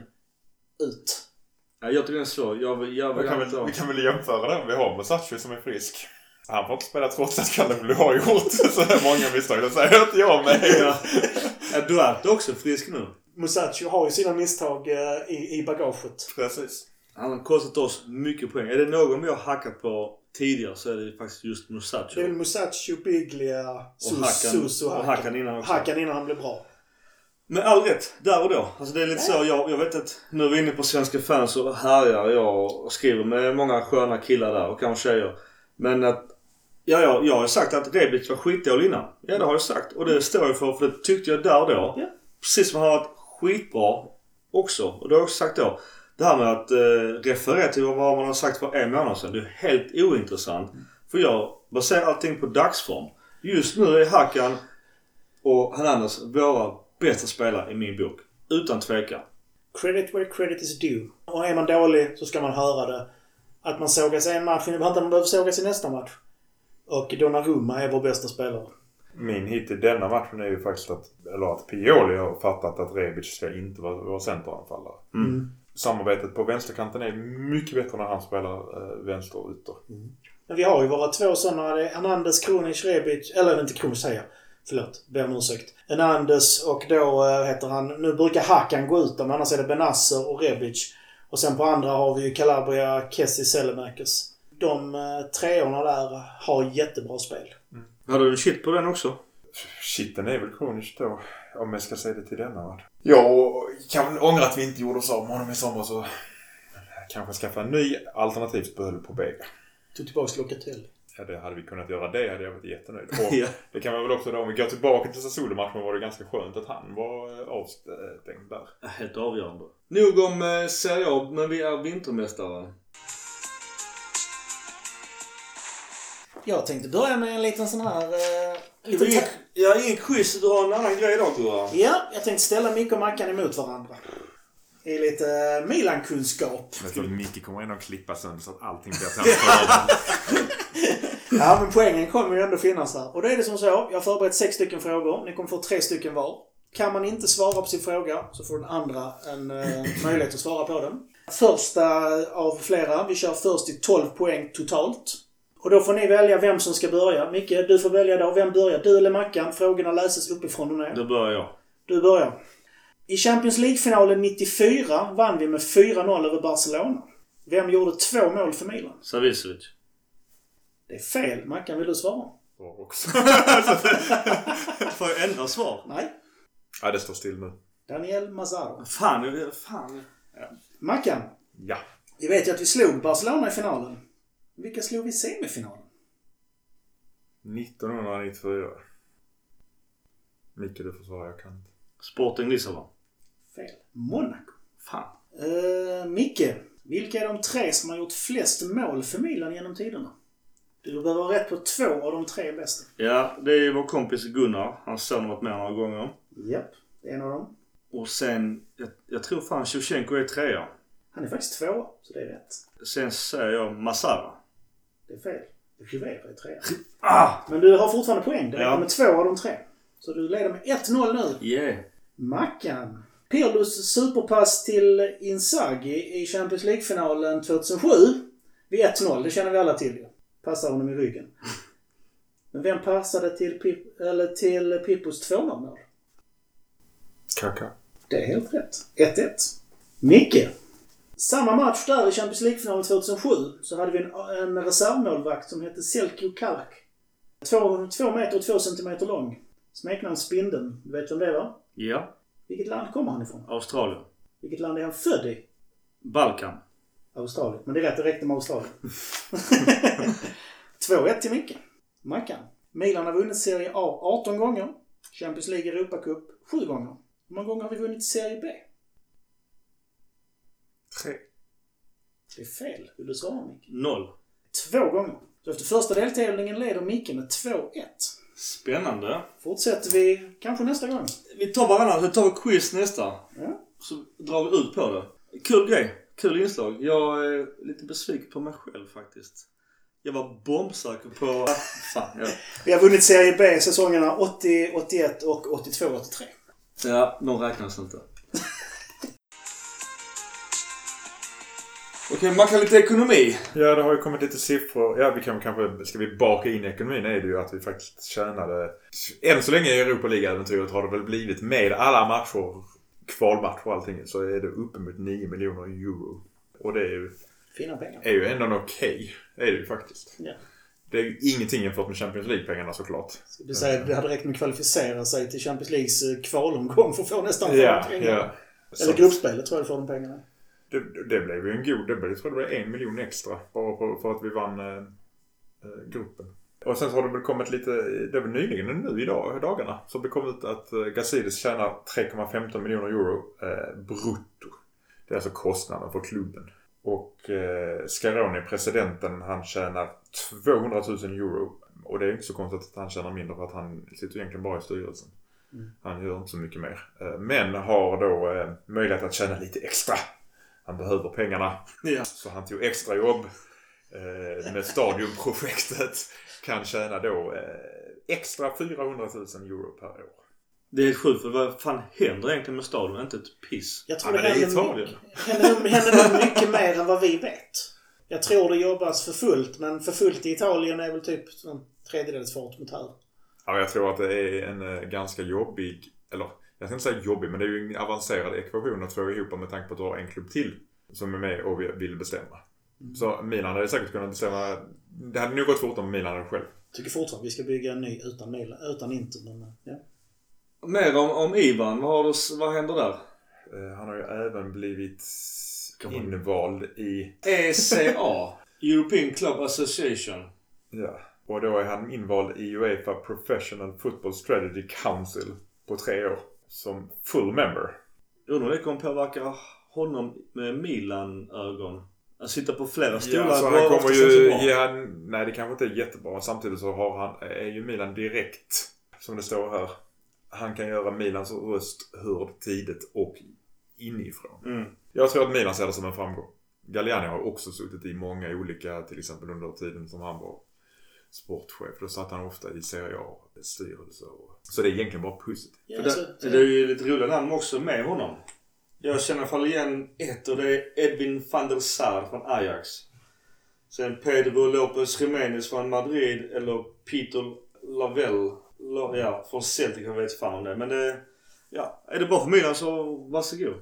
ut. Ja, jag tycker det är så. Jag vill, jag Vi kan, väl, vi kan väl jämföra den vi har med Sachi som är frisk. Han får inte spela trots att Kalle Blue har gjort så här många misstag. Det säger inte jag med. Ja. Duarte är också frisk nu. Musacho har ju sina misstag eh, i, i bagaget. Precis. Han har kostat oss mycket poäng. Är det någon vi har hackat på tidigare så är det faktiskt just Musacho. Det är väl Musacho, Biglia, Och Sus, Hakan, och och Hakan. Hakan innan också. Hakan innan han blev bra. Med all rätt, där och då. Alltså det är lite så. Jag, jag vet att nu är vi inne på Svenska fans och härjar jag och skriver med många sköna killar där och kanske tjejer. Men att... Ja, ja, jag har sagt att Rebic var skitdålig innan. Ja, det har jag sagt. Och det står jag för, för det tyckte jag där och då. Ja. Precis som han har varit skitbra också. Och det har jag också sagt då. Det här med att eh, referera till vad man har sagt för en månad sedan. Det är helt ointressant. För jag baserar allting på dagsform. Just nu är Hakan och Hernandez våra bästa spelare i min bok. Utan tvekan. Credit where credit is due. Och är man dålig så ska man höra det. Att man sågas i en match innebär inte att man behöver sågas i nästa match. Och Donnarumma är vår bästa spelare. Min hit i denna matchen är ju faktiskt att, eller att Pioli har fattat att Rebic ska inte vara, vara centeranfallare. Mm. Samarbetet på vänsterkanten är mycket bättre när han spelar eh, vänster och ytter. Men vi har ju våra två sådana. Det är Hernandez, Kronic, Rebic. Eller inte Kronic säger jag. Förlåt. Ber om ursäkt. Hernandez och då eh, heter han... Nu brukar Hakan gå ut men annars är det Benasser och Rebic. Och sen på andra har vi ju Calabria, Kessie, Selemakers. De eh, treorna där har jättebra spel. Hade du en shit på den också? Shitten är väl Kronic då. Om jag ska säga det till denna. Jag kan ångra att vi inte gjorde oss av med honom i somras och kanske skaffa en ny alternativt behöll på Bega. Tog tillbaks Locatelli. Ja, det hade vi kunnat göra det hade jag varit jättenöjd. Och Ja. det kan man väl också då, om vi går tillbaka till Sassuolo-matchen var det ganska skönt att han var eh, avstängd där. Helt avgörande. Nog om eh, Serie A, men vi är vintermästare. Jag tänkte börja med en liten sån här... Eh, Det liten ta- ingen, ja, ingen quiz. Du har en annan grej idag Gurra. ja, jag tänkte ställa Micke och Mackan emot varandra. I lite eh, Milan-kunskap. Jag tror Micke kommer ändå klippa sönder så att allting blir transparent. Ja, men poängen kommer ju ändå finnas här. Och då är det som så. Jag har förberett sex stycken frågor. Ni kommer få tre stycken var. Kan man inte svara på sin fråga så får den andra en eh, möjlighet att svara på den. Första av flera. Vi kör först i 12 poäng totalt. Och då får ni välja vem som ska börja. Micke, du får välja då. Vem börjar? Du eller Mackan? Frågorna läses uppifrån och ner. Då börjar jag. Du börjar. I Champions League-finalen 94 vann vi med 4-0 över Barcelona. Vem gjorde två mål för Milan? Savicevic. Det är fel. Mackan, vill du svara? Var också. Får jag ändra svar? Nej. ja, det står still nu. Daniel Mazzaro. Fan, jag- fan. Mackan, Ja. vi vet ju att vi slog Barcelona i finalen. Vilka slog vi i semifinalen? 1994. Micke, du får svara. Jag kan inte. Sporting Lissabon. Fel. Monaco. Fan. Uh, Micke, vilka är de tre som har gjort flest mål för Milan genom tiderna? Du behöver ha rätt på två av de tre bästa. Ja, det är vår kompis Gunnar. Hans son har varit med några gånger. Japp, det är en av dem. Och sen, jag, jag tror fan Shevchenko är trea. Han är faktiskt tvåa, så det är rätt. Sen säger jag Masara. Det är fel. Rivera är trea. Ah! Men du har fortfarande poäng. Det Ja. med två av de tre. Så du leder med 1-0 nu. Yeah. Mackan. Pirlos superpass till Inzaghi i Champions League-finalen 2007. Vid 1-0, det känner vi alla till ju. Passar honom i ryggen. Men vem passade till, Pip, eller till Pippos 2-0-mål? Kaka. Det är helt rätt. 1-1. Micke. Samma match där i Champions League-finalen 2007 så hade vi en, en reservmålvakt som hette Selkio Kalak. Två, två meter och två centimeter lång. Smeknamn Spindeln. Du vet vem det var? Ja. Vilket land kommer han ifrån? Australien. Vilket land är han född i? Balkan. Australien. Men det är rätt, det räckte med Australien. 2-1 till Micke. Mackan. Milan har vunnit Serie A 18 gånger. Champions League Europacup 7 gånger. Hur många gånger har vi vunnit Serie B? Tre. Det är fel. Vill du svara Micke? Noll. Två gånger. Så efter första deltävlingen leder Micke med 2-1. Spännande. Fortsätter vi kanske nästa gång. Vi tar varannan, så tar vi quiz nästa. Ja. Så drar vi ut på det. Kul grej. Kul inslag. Jag är lite besviken på mig själv faktiskt. Jag var bombsäker på... Fan, ja. Vi har vunnit Serie B säsongerna 80, 81 och 82, 83. ja, de räknas inte. Okej, man kan lite ekonomi. Ja, det har ju kommit lite siffror. Ja, vi kan kanske... Ska vi baka in ekonomin är det ju att vi faktiskt tjänade... Än så länge i Europa League-äventyret har det väl blivit med alla matcher, kvalmatcher och allting, så är det uppemot 9 miljoner euro. Och det är ju, Fina pengar. är ju ändå okej. Är det ju faktiskt. Ja. Det är ju ingenting jämfört med Champions League-pengarna såklart. Ska vi säga att det hade räckt med att kvalificera sig till Champions Leagues eh, kvalomgång för att få nästan Ja, de pengarna. ja. Eller gruppspelet tror jag för de pengarna. Det, det blev ju en god... Det blev, jag tror det blev en miljon extra bara på, för att vi vann eh, eh, gruppen. Och sen så har det väl kommit lite, det är väl nyligen nu idag, i dagarna, så det kom ut att eh, Gazidis tjänar 3,15 miljoner euro eh, brutto. Det är alltså kostnaden för klubben. Och eh, Scaroni, presidenten, han tjänar 200 000 euro. Och det är inte så konstigt att han tjänar mindre för att han sitter egentligen bara i styrelsen. Han gör inte så mycket mer. Eh, Men har då eh, möjlighet att tjäna lite extra. Han behöver pengarna. Ja. Så han tog extra jobb eh, med Stadionprojektet. Kan tjäna då eh, extra 400 000 euro per år. Det är sjukt för vad fan händer egentligen med stadion? Inte ett piss. Jag tror Ja, det men det är händer, händer, händer mycket mer än vad vi vet. Jag tror det jobbas för fullt, men för fullt i Italien är väl typ en tredjedels fart mot här. Ja, jag tror att det är en eh, ganska jobbig, eller jag ska inte säga jobbig, men det är ju en avancerad ekvation att få ihop med tanke på att du har en klubb till som är med och vill bestämma. Så Milan hade säkert kunnat bestämma. Det hade nog gått fortare med Milan än själv. Tycker fortfarande att vi ska bygga en ny utan, Milan, utan Inter, men ja. Mer om, om Ivan. Vad, har du, vad händer där? Eh, Han har ju även blivit invald i, ECA. European Club Association. ja, och då är han invald i Uefa Professional Football Strategy Council på tre år. Som full member. Undrar om det kommer påverka honom med Milan-ögon. Att sitta på flera stolar Ja, så går han kommer ju... Ja, nej, det kanske inte är jättebra. Samtidigt så har han, är ju Milan direkt, som det står här. Han kan göra Milans röst hörd tidigt och inifrån. Mm. Jag tror att Milan ser det som en framgång. Galliani har också suttit i många olika, till exempel under tiden som han var sportchef. Då satt han ofta i Serie A-styrelse. och- Så det är egentligen bara positivt. ja För alltså, det, det är ju lite roliga namn också med honom. Jag känner i alla fall igen ett och det är Edwin van der Sar från Ajax. Sen Pedro Lopez Jiménez från Madrid eller Peter Lavelle La- ja, från Celtic. Jag vet fan om det. Men det... Ja, är det bra för Milan så varsågod.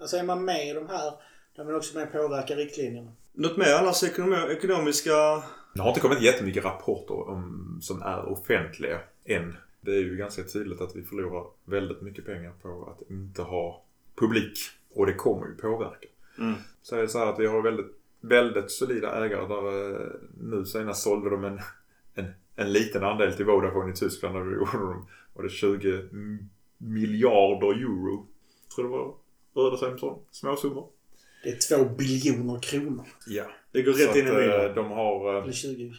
alltså är man med i de här, då är man också med och påverkar riktlinjerna. Något mer annars ekonom- ekonomiska... Det har inte kommit jättemycket rapporter om, som är offentliga än. Det är ju ganska tydligt att vi förlorar väldigt mycket pengar på att inte ha publik. Och det kommer ju påverka. Mm. Så är det så här att vi har väldigt, väldigt solida ägare där eh, nu senast sålde de en, en, en liten andel till Vodafone i Tyskland då gjorde de, var det 20 m- miljarder euro. Tror det var, rörde sig om så. Små summor. Det är två biljoner kronor. Ja. Det går Så rätt in i att, eh, de har, eh, Eller 20.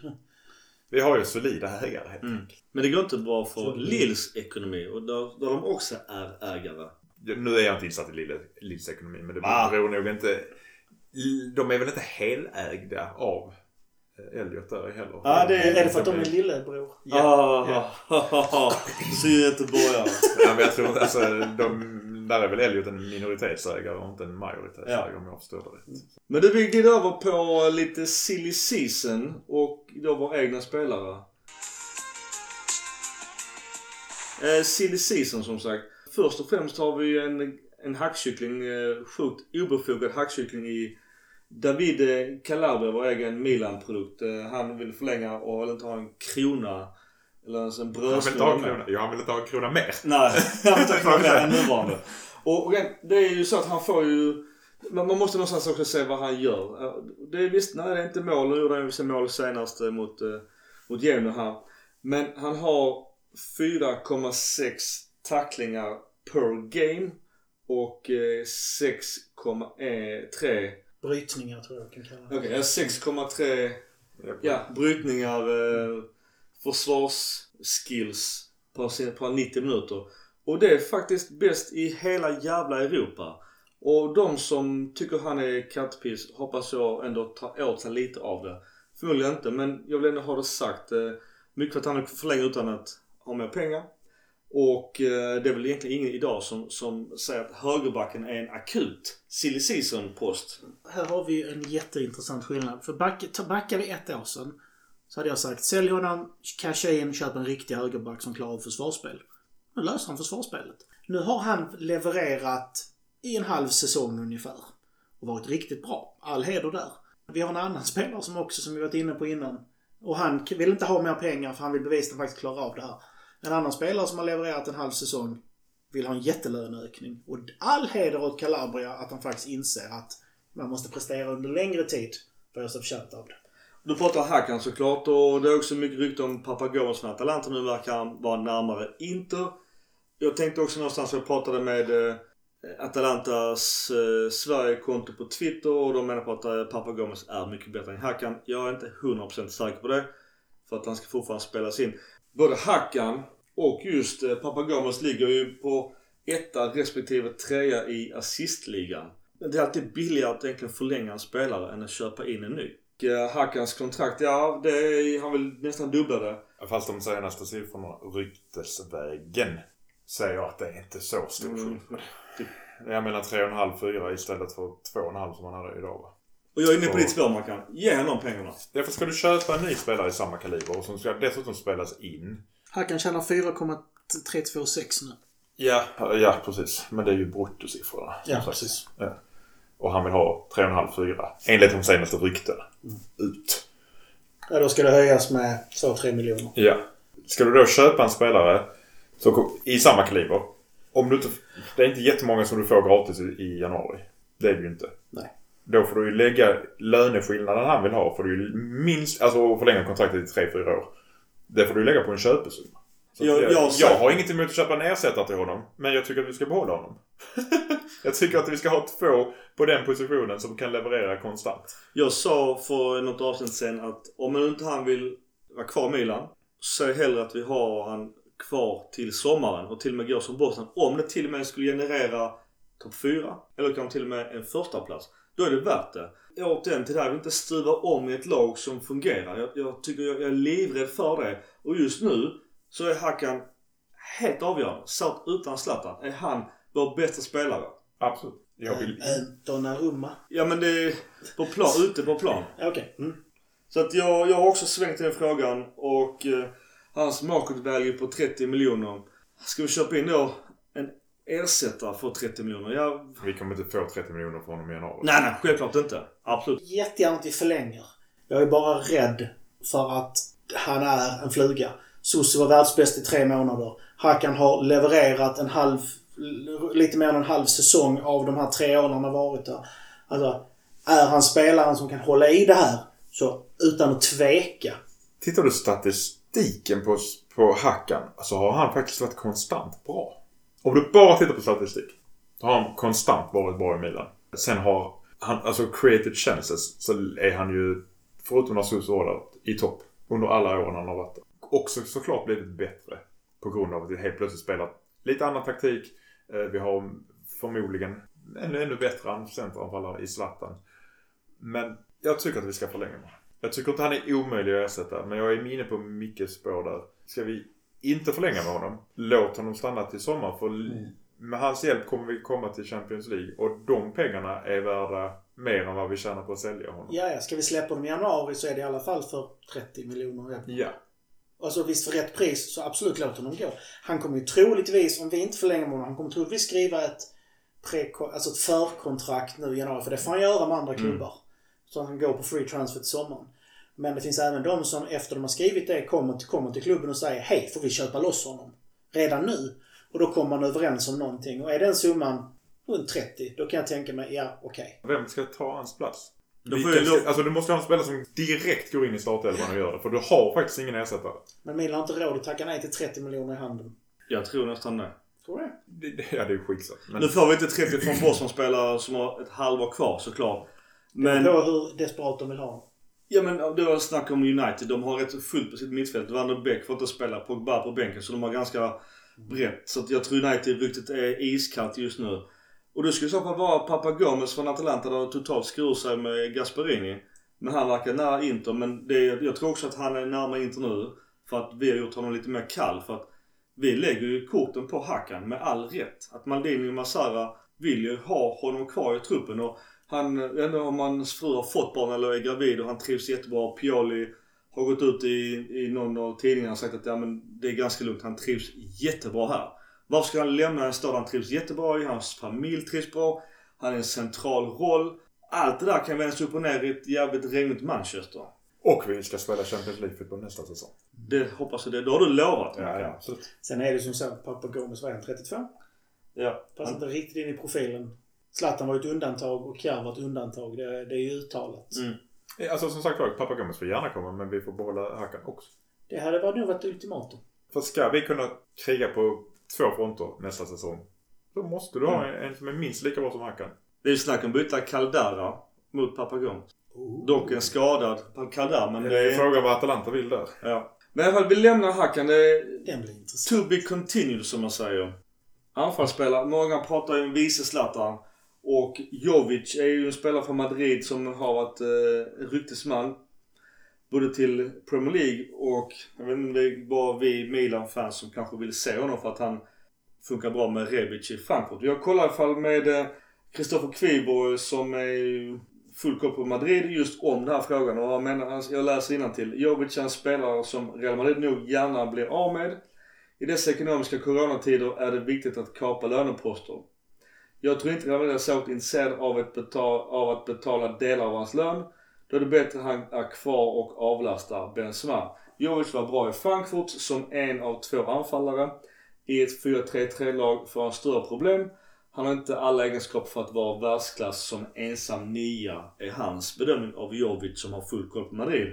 vi har ju solida ägare helt Mm. Men det går inte bra för Lills ekonomi och där, där de också är ägare. Nu är jag inte insatt i Lille- Lills ekonomi men det Va? beror nog inte... De är väl inte helägda av eh, Elliot där heller? Ja, det Är det för att de är lillebror? Ja. Ah, Så göteborgare. ja, men jag tror alltså, de, där är väl Elliot en minoritetsägare och inte en majoritetsägare Ja. om jag förstår det rätt. Men du, vi glider över på lite silly season och då våra egna spelare. Eh, silly season som sagt. Först och främst har vi en, en hackkyckling, eh, sjukt obefogad hackkyckling i Davide Calabria, vår egen Milan-produkt. Eh, han vill förlänga och vill inte ha en krona eller ens en Han vill inte brödsmula ha en krona. Ja, han vill inte ha en krona mer. Nej, han vill inte ha mer än nuvarande. Och och det är ju så att han får ju... Man måste någonstans också se vad han gör. Eh, Det är visst, nej det är inte mål. Nu gjorde han ju sin mål senast eh, mot, eh, mot Genoa här. Men han har 4,6 tacklingar per game. Och eh, 6,3... Brytningar tror jag kan kalla det. Okej, okay, 6,3 ja, brytningar, eh, försvarsskills på, sin- på 90 minuter. Och det är faktiskt bäst i hela jävla Europa. Och de som tycker han är kattpiss hoppas jag ändå tar åt sig lite av det. Förmodligen inte men jag vill ändå ha det sagt. Eh, mycket för att han förlänger utan att ha mer pengar. Och eh, det är väl egentligen ingen idag som, som säger att högerbacken är en akut silly season post. Här har vi en jätteintressant skillnad. För back, backar vi ett år sedan så hade jag sagt sälj honom, casha in, köp en riktig högerback som klarar av försvarsspel. Nu löser han försvarsspelet. Nu har han levererat i en halv säsong ungefär. Och varit riktigt bra. All heder där. Vi har en annan spelare som också, som vi varit inne på innan. Och han vill inte ha mer pengar för han vill bevisa att han faktiskt klarar av det här. En annan spelare som har levererat en halv säsong vill ha en jättelöneökning. Och all heder åt Calabria att han faktiskt inser att man måste prestera under längre tid för att göra sig förtjänt av det. Du pratar Hakan såklart och det är också mycket rykte om Papagonis från Atalanta. Nu verkar han vara närmare Inter. Jag tänkte också någonstans, jag pratade med eh, Atalantas eh, Sverige-konto på Twitter och de menar på att eh, är mycket bättre än Hakan. Jag är inte 100% säker på det. För att han ska fortfarande spelas in. Både Hakan och just eh, Papagonis ligger ju på etta respektive trea i assistligan. Men det är alltid billigare att egentligen förlänga en spelare än att köpa in en ny. Eh, Hakans kontrakt, ja det är, han vill nästan dubbla det. Fast de senaste siffrorna, ryktesvägen, säger att det är inte så stor Mm. skillnad. Jag menar 3,5-4 istället för 2,5 som han hade idag va? Och jag är inne på ditt spår Mackan. Ge honom pengarna. Därför ska du köpa en ny spelare i samma kaliber och som ska dessutom spelas in. Hakan tjänar 4,326 nu. Ja, ja precis. Men det är ju bruttosiffrorna. Ja, precis. Ja. Och han vill ha 3,5-4 enligt de senaste ryktena. Ut. Ja, då ska det höjas med 2-3 miljoner. Ja. Ska du då köpa en spelare i samma kaliber. Om du inte, det är inte jättemånga som du får gratis i, i januari. Det är det ju inte. Nej. Då får du ju lägga löneskillnaden han vill ha. Får du ju minst, alltså förlänga kontraktet i 3-4 år. Det får du lägga på en köpesumma. Jag- jag, jag har inget emot att köpa en ersättare till honom. Men jag tycker att vi ska behålla honom. jag tycker att vi ska ha två på den positionen som kan leverera konstant. Jag sa för något avsnitt sen att om inte han vill vara kvar i Milan. Så säg hellre att vi har han kvar till sommaren och till och med går som Bosnien. Om det till och med skulle generera topp 4 eller kanske till och med en första plats Då är det värt det. Återigen till det här, jag vill inte stuva om i ett lag som fungerar. Jag, jag tycker jag, jag är livrädd för det. Och just nu så är Hakan helt avgörande. Satt utan Zlatan är han vår bästa spelare. Absolut. Jag vill... Donnarumma. Ja men det är på plan, ute på plan. Ja, Okej. Mm. Så att jag, jag har också svängt den frågan och eh, hans market value på 30 miljoner. Ska vi köpa in då en ersättare för 30 miljoner? Ja, Vi kommer inte få 30 miljoner från honom i januari. nej, nej, självklart inte. Absolut. Jättegärna att vi förlänger. Jag är bara rädd för att han är en fluga. Susi var världsbäst i tre månader. Hakan har levererat en halv, lite mer än en halv säsong av de här tre åren han har varit där. Alltså, är han spelaren som kan hålla i det här så utan att tveka. Tittar du statistiken på, på Hackan så har han faktiskt varit konstant bra. Om du bara tittar på statistik. Så har han konstant varit bra i Milan. Sen har han, alltså created chances, så är han ju, förutom när Suso var där, i topp. Under alla åren han har varit där. Också såklart blivit bättre. På grund av att vi helt plötsligt spelar lite annan taktik. Eh, Vi har förmodligen ännu, ännu bättre centeranfallare i Zlatan. Men jag tycker att vi ska förlänga honom. Jag tycker inte han är omöjlig att ersätta. Men jag är inne på Mickes spår där. Ska vi inte förlänga med honom? Låt honom stanna till sommar. För med hans hjälp kommer vi komma till Champions League. Och de pengarna är värda mer än vad vi tjänar på att sälja honom. Ja, ja, ska vi släppa dem i januari så är det i alla fall för 30 miljoner. Ja. Alltså visst för rätt pris så absolut låt honom gå. Han kommer ju troligtvis, om vi inte förlänger honom, han kommer troligtvis skriva ett, pre alltså ett förkontrakt nu i januari. För det får han göra med andra klubbar. Så han kan gå på free transfer till sommaren. Men det finns även de som efter de har skrivit det kommer till, kommer till klubben och säger Hej, får vi köpa loss honom? Redan nu. Och då kommer man överens om någonting. Och är den summan runt 30, då kan jag tänka mig, ja okej. Vem ska ta hans plats? Då får ju- ska, alltså du måste ha en spelare som direkt går in i startelvan och gör det. För du har faktiskt ingen ersättare. Men Milan har inte råd att tacka nej till 30 miljoner i handen. Jag tror nästan det. Tror du det? Det, det, ja, det är ju skitsatt. Men Nu får vi inte 30 från Boston-spelare som har ett halvår kvar såklart. Men På hur desperat de vill ha. Ja men det var snack om United. De har rätt fullt på sitt mittfält. Van der Beek får inte spela. Pogba på bänken. Så de har ganska brett. Så att jag tror United-ryktet är iskallt just nu. Och det skulle i så fall vara Papa Gomes från Atalanta där totalt skurit sig med Gasperini. Men han verkar nära Inter. Men det, jag tror också att han är närmare Inter nu. För att vi har gjort honom lite mer kall. För att vi lägger ju korten på Hakan med all rätt. Att Maldini och Masara vill ju ha honom kvar i truppen. Och han, jag vet inte om hans fru har fått barn eller är gravid och han trivs jättebra. Pioli har gått ut i, i någon av tidningarna och sagt att ja, men det är ganska lugnt. Han trivs jättebra här. Varför ska han lämna en stad han trivs jättebra i? Hans familj trivs bra. Han är en central roll. Allt det där kan vändas upp och ner i ett jävligt regnigt Manchester. Och vi ska spela Champions League-fotboll nästa säsong. Det hoppas jag det. Det har du lovat Ja, ja, absolut. Sen är det som så, Papa Gomes var han 32? Ja. Passar inte riktigt in i profilen. Zlatan var ett undantag och Kjär var ett undantag. Det, det är ju uttalat. Mm. Alltså som sagt var, pappa Gomez får gärna komma men vi får behålla Hakan också. Det hade nog varit ultimatum. För ska vi kunna kriga på två fronter nästa säsong. Då måste du ha en, en som är minst lika bra som Hakan. Det är ju snack om att byta Caldara mot Papagons. Oh. Dock en skadad Caldara men Det är frågan vad Atalanta vill där. Ja. Men i alla fall, vi lämnar Hakan. Det är Den blir intressant. to be continued som man säger. Anfallsspelare. Många pratar ju om vice Zlatan. Och Jovic är ju en spelare från Madrid som har varit eh, ryktesman. Både till Premier League och jag vet inte om det är bara vi Milan-fans som kanske vill se honom för att han funkar bra med Rebic i Frankfurt. Jag kollar i alla fall med eh, Kristoffer Kviborg som är full koll på Madrid just om den här frågan. Och jag menar, alltså, jag läser till. Jovic är en spelare som Real Madrid nog gärna blir av med. I dessa ekonomiska coronatider är det viktigt att kapa löneposter. Jag tror inte Real Madrid är så intresserad av av att betala delar av hans lön. Då är det bättre att han är kvar och avlastar Benzema. Jovic var bra i Frankfurt som en av två anfallare. I ett 4-3-3-lag får han större problem. Han har inte alla egenskaper för att vara världsklass som ensam nia, är hans bedömning av Jovic som har full koll på Madrid.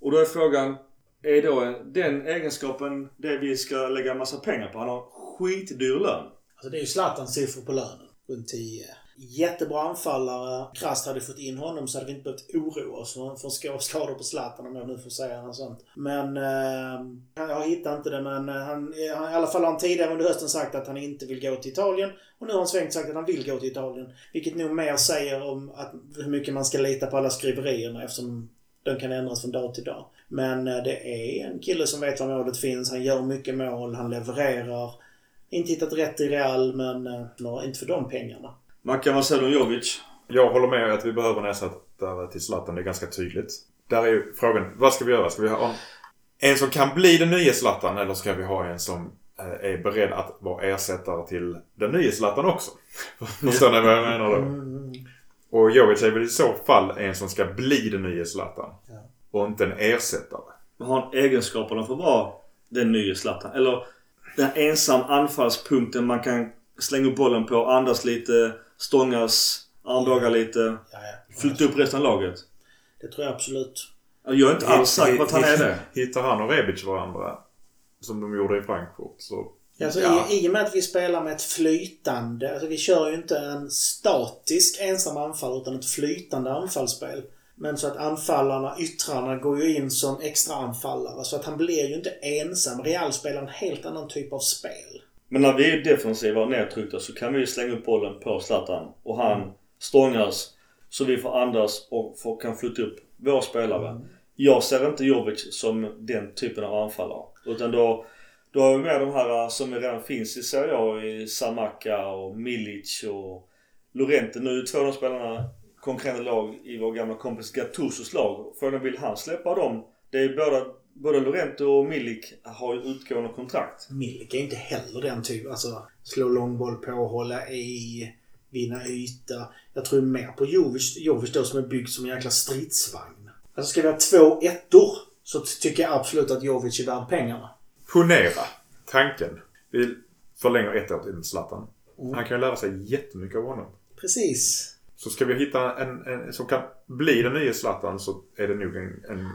Och då är frågan, är då den egenskapen det vi ska lägga en massa pengar på? Han har skitdyr lön. Alltså det är ju Zlatans siffror på lönen. Runt 10. Jättebra anfallare. Krasst hade fått in honom så hade vi inte behövt oroa oss för skador på Zlatan om jag nu får säga något sånt. Men... Eh, jag hittar inte det men eh, han, eh, han, i alla fall har han tidigare under hösten sagt att han inte vill gå till Italien. Och nu har han svängt sagt att han vill gå till Italien. Vilket nog mer säger om att, hur mycket man ska lita på alla skriverierna eftersom de kan ändras från dag till dag. Men eh, det är en kille som vet var målet finns. Han gör mycket mål. Han levererar. Inte hittat rätt i Real men eh, inte för de pengarna. Mackan, vad säger du om Jovic? Jag håller med att vi behöver en ersättare till Zlatan. Det är ganska tydligt. Där är ju frågan, vad ska vi göra? Ska vi ha en, som kan bli den nya Zlatan eller ska vi ha en som eh, är beredd att vara ersättare till den nya Zlatan också? Förstår ni vad jag menar då? Och Jovic är väl i så fall en som ska bli den nya Zlatan. Ja. Och inte en ersättare. Har han egenskaperna för att vara den nya Zlatan? Eller den ensam anfallspunkten man kan slänga upp bollen på, andas lite, stångas, armbåga lite. Ja, ja. Flytta upp resten av laget. Det tror jag absolut. Jag är inte alls säker på att han är det. Hittar han och Rebic varandra, som de gjorde i Frankfurt, så... Alltså, Ja. i, I och med att vi spelar med ett flytande, alltså vi kör ju inte en statisk ensam anfall utan ett flytande anfallsspel. Men så att anfallarna, yttrarna, går ju in som extra anfallare så att han blir ju inte ensam. Real spelar en helt annan typ av spel. Men när vi är defensiva och nedtryckta så kan vi slänga upp bollen på Zlatan. Och han stångas så vi får andas och får, kan flytta upp våra spelare. Jag ser inte Jovic som den typen av anfallare. Utan då, då har vi med de här som redan finns i Serie A. I Samaka och Milic och Lorente. Nu är två av de spelarna konkurrerande lag i vår gamla kompis Gattusos lag. Frågan vill han släppa dem? Det är båda, både Lorente och Milik har ju utgående kontrakt. Milik är inte heller den typen. Alltså slå långboll på, hålla i, vinna yta. Jag tror mer på Jovic, Jovic då som är byggd som en jäkla stridsvagn. Alltså ska vi ha två ettor så tycker jag absolut att Jovic är värd pengarna. Ponera tanken. Vi förlänger ett år till Zlatan. Han kan ju lära sig jättemycket av honom. Precis. Så ska vi hitta en, en som kan bli den nya Zlatan så är det nog en... en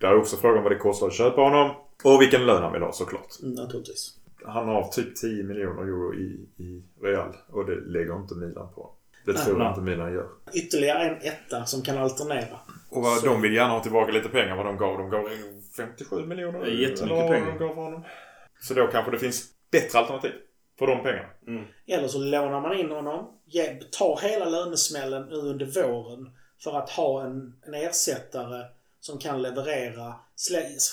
där är också frågan vad det kostar att köpa honom. Och vilken lön han vill ha såklart. Mm, Naturligtvis. Han har typ 10 miljoner euro i, i Real. Och det lägger inte Milan på. Det Nej, tror jag nej. inte Milan gör. Ytterligare en etta som kan alternera. Och vad, de vill gärna ha tillbaka lite pengar vad de gav. De gav 57 miljoner. Det är jättemycket pengar. De gav för honom. Så då kanske det finns bättre alternativ för de pengarna. Eller så lånar man in honom, tar hela lönesmällen nu under våren för att ha en, en ersättare som kan leverera.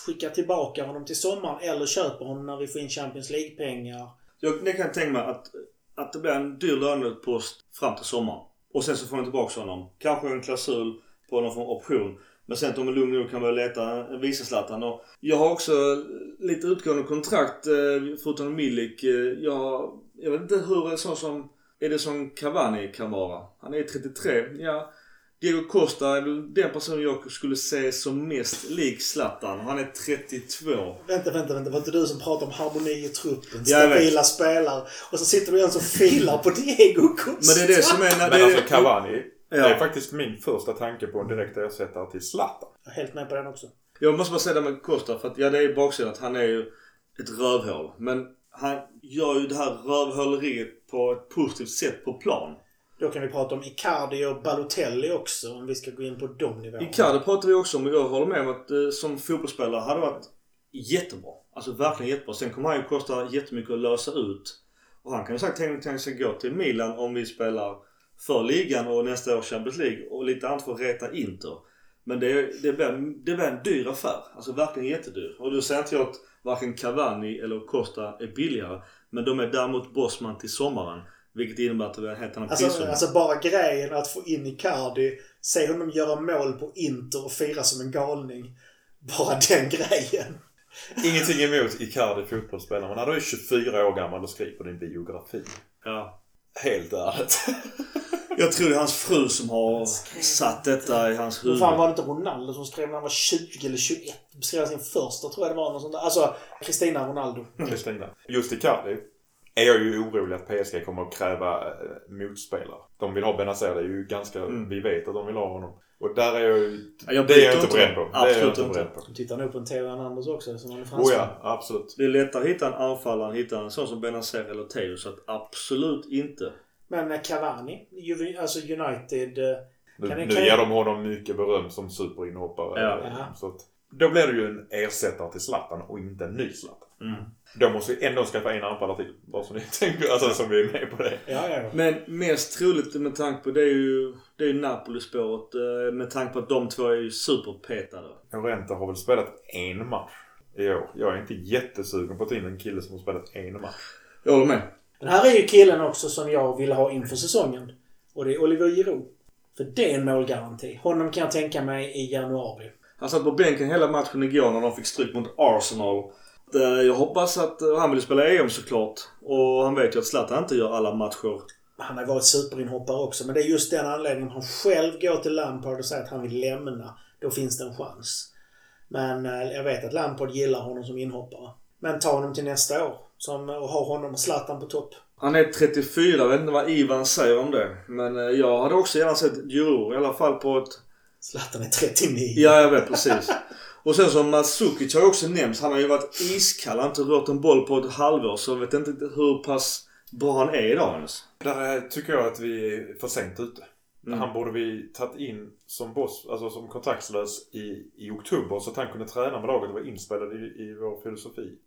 Skicka tillbaka honom till sommaren eller köper honom när vi får in Champions League-pengar. Jag det kan jag tänka mig att, att det blir en dyr lönepost fram till sommaren. Och sen så får ni tillbaka honom. Kanske en klausul på någon form av option. Men sen att de är lugna nog kan börja leta en vice Zlatan. Och jag har också lite utgående kontrakt eh, förutom Milik. Eh, jag, jag vet inte hur en sån som... Är det som Cavani kan vara? Han är 33. Ja. Diego Costa är väl den person jag skulle se som mest lik Zlatan. Han är 32. Vänta, vänta, vänta. Var inte du som pratade om harmoni i truppen? Stabila spelare. Och så sitter du igen och filar på Diego Costa. Men det är det som är... Men det är, alltså Cavani. Ja. Det är faktiskt min första tanke på en direkt ersättare till Zlatan. Jag är helt med på den också. Jag måste bara säga det med Costa för att ja det är baksidan att han är ju ett rövhål. Men han gör ju det här rövhåleriet på ett positivt sätt på plan. Då kan vi prata om Icardi och Balotelli också om vi ska gå in på de nivåerna. Icardi pratar vi också om och jag håller med om att eh, som fotbollsspelare hade varit jättebra. Alltså verkligen jättebra. Sen kommer han ju kosta jättemycket att lösa ut. Och han kan ju säkert tänka tänka sig gå till Milan om vi spelar för ligan och nästa år Champions League och lite annat för att reta Inter. Men det, det, blir, det blir en dyr affär. Alltså verkligen jättedyr. Och då säger inte jag att varken Cavani eller Costa är billigare. Men de är däremot Bosman till sommaren. Vilket innebär att det blir en Alltså, alltså bara grejen att få in Icardi, se honom göra mål på Inter och fira som en galning. Bara den grejen. Ingenting emot Icardi fotbollsspelare. Men han är ju 24 år gammal och skriver din biografi. ja. Helt ärligt. Jag tror det är hans fru som har satt detta i hans Men huvud. fan var det inte Ronaldo som skrev när han var 20 eller 21? Skrev sin första tror jag det var. Något sånt där. Alltså, Kristina Ronaldo. Kristina. Just Icardi är jag ju orolig att PSG kommer att kräva eh, motspelare. De vill ha Benazer. Det är ju ganska... Vi vet att de vill ha honom. Och där är jag ju... Ja, jag det är jag inte beredd på. Absolut inte inte. De tittar nog på en Theo Hernandez också som han är Oh fransman. ja, absolut. Det är lättare att hitta en anfallare än hitta en sån som Benazer eller Theo. Så att absolut inte. Men eh, Cavani, alltså United. eh, Nu, Kan nu kan- ger de honom mycket beröm som superinhoppare. Ja. Ja. Så att, då blir det ju en ersättare till Zlatan och inte en ny Zlatan. Mm. Då måste vi ändå skaffa en anfallare till. Bara så ni tänker, alltså som vi är med på det. Ja, ja. Men mest troligt med tanke på det är ju, det är ju Napoli-spåret. eh, Med tanke på att de två är ju superpetade. Llorente har väl spelat en match i år. Jag är inte jättesugen på att ta in en kille som har spelat en match. Jag håller med. Den här är ju killen också som jag ville ha inför säsongen. Och det är Oliver Giroud. För det är en målgaranti. Honom kan jag tänka mig i januari. Han satt på bänken hela matchen igår när de fick stryk mot Arsenal. Eh, Jag hoppas att eh, han vill spela EM såklart. Och han vet ju att Zlatan inte gör alla matcher. Han har varit superinhoppare också. Men det är just den anledningen han själv går till Lampard och säger att han vill lämna. Då finns det en chans. Men eh, jag vet att Lampard gillar honom som inhoppare. Men ta honom till nästa år. Som, och ha honom och Zlatan på topp. Han är 34, jag vet inte vad Ivan säger om det. Men jag hade också gärna sett Giroud i alla fall på ett... Zlatan är 39. Ja, jag vet precis. Och sen som Mandzukic har ju också nämnts. Han har ju varit iskall. Han har inte rört en boll på ett halvår. Så jag vet inte hur pass bra han är idag ens. Där tycker jag att vi är för sent ute. Mm. Han borde vi tagit in som boss, alltså som kontraktslös i, i oktober så att han kunde träna med laget och vara inspelad i, i vår filosofi.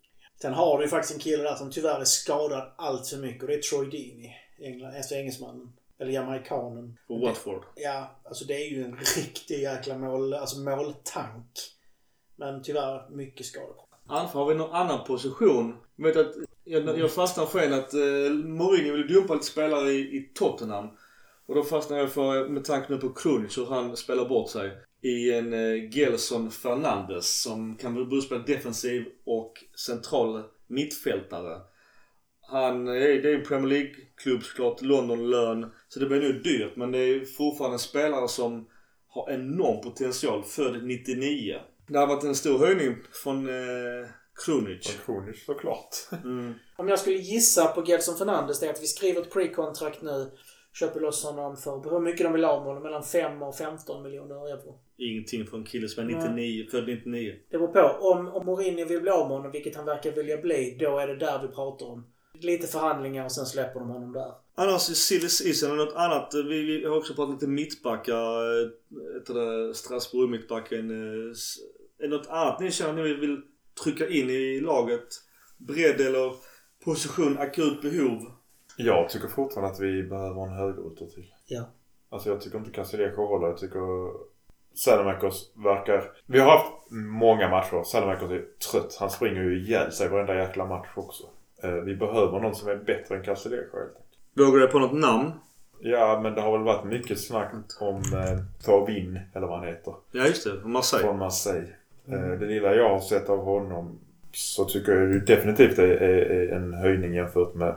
Sen har du ju faktiskt en kille där som tyvärr är skadad allt för mycket och det är Troy Deeney. England, alltså engelsmannen. Eller jamaikanen. För Watford. Ja, alltså det är ju en riktig jäkla mål, alltså måltank. Men tyvärr mycket skador. Anfall har vi någon annan position. Jag vet att jag, jag fastnar för en att eh, Mourinho vill dumpa lite spelare i, i Tottenham. Och då fastnar jag för, med tanke nu på Krunic, hur han spelar bort sig. I en eh, Gelson Fernandes som kan både spela defensiv och central mittfältare. Han eh, är, det är en Premier League-klubb såklart, London-lön. Så det blir nog dyrt men det är fortfarande en spelare som har enorm potential. Född 99. Det har varit en stor höjning från eh, Krunic. Funktionisch såklart. Mm. Om jag skulle gissa på Gelson Fernandes det är att vi skriver ett pre-contract nu. Köper loss honom för hur mycket de vill ha med honom. Mellan 5 och 15 miljoner euro. Ingenting för en kille som är 99, född 99. Det beror på. Om, om Mourinho vill bli av med honom, vilket han verkar vilja bli, då är det där vi pratar om. lite förhandlingar och sen släpper de honom där. Annars i season och något annat. Vi, vi har också pratat lite mittbackar. eh, Är det något annat ni känner ni vill trycka in i laget? Bredd eller position, akut behov? Jag tycker fortfarande att vi behöver en högerytter till. Ja. Alltså jag tycker inte Castillejo håller. Jag tycker Salamakos verkar... Vi har haft många matcher. Salamakos är trött. Han springer ju ihjäl sig varenda jäkla match också. Eh, Vi behöver någon som är bättre än Castillejo helt enkelt. Vågar du på något namn? Ja, men det har väl varit mycket snack om eh, Thauvin, eller vad han heter. Ja just det, Marseille. Från Marseille. Eh, det lilla jag har sett av honom så tycker jag definitivt det är, är en höjning jämfört med,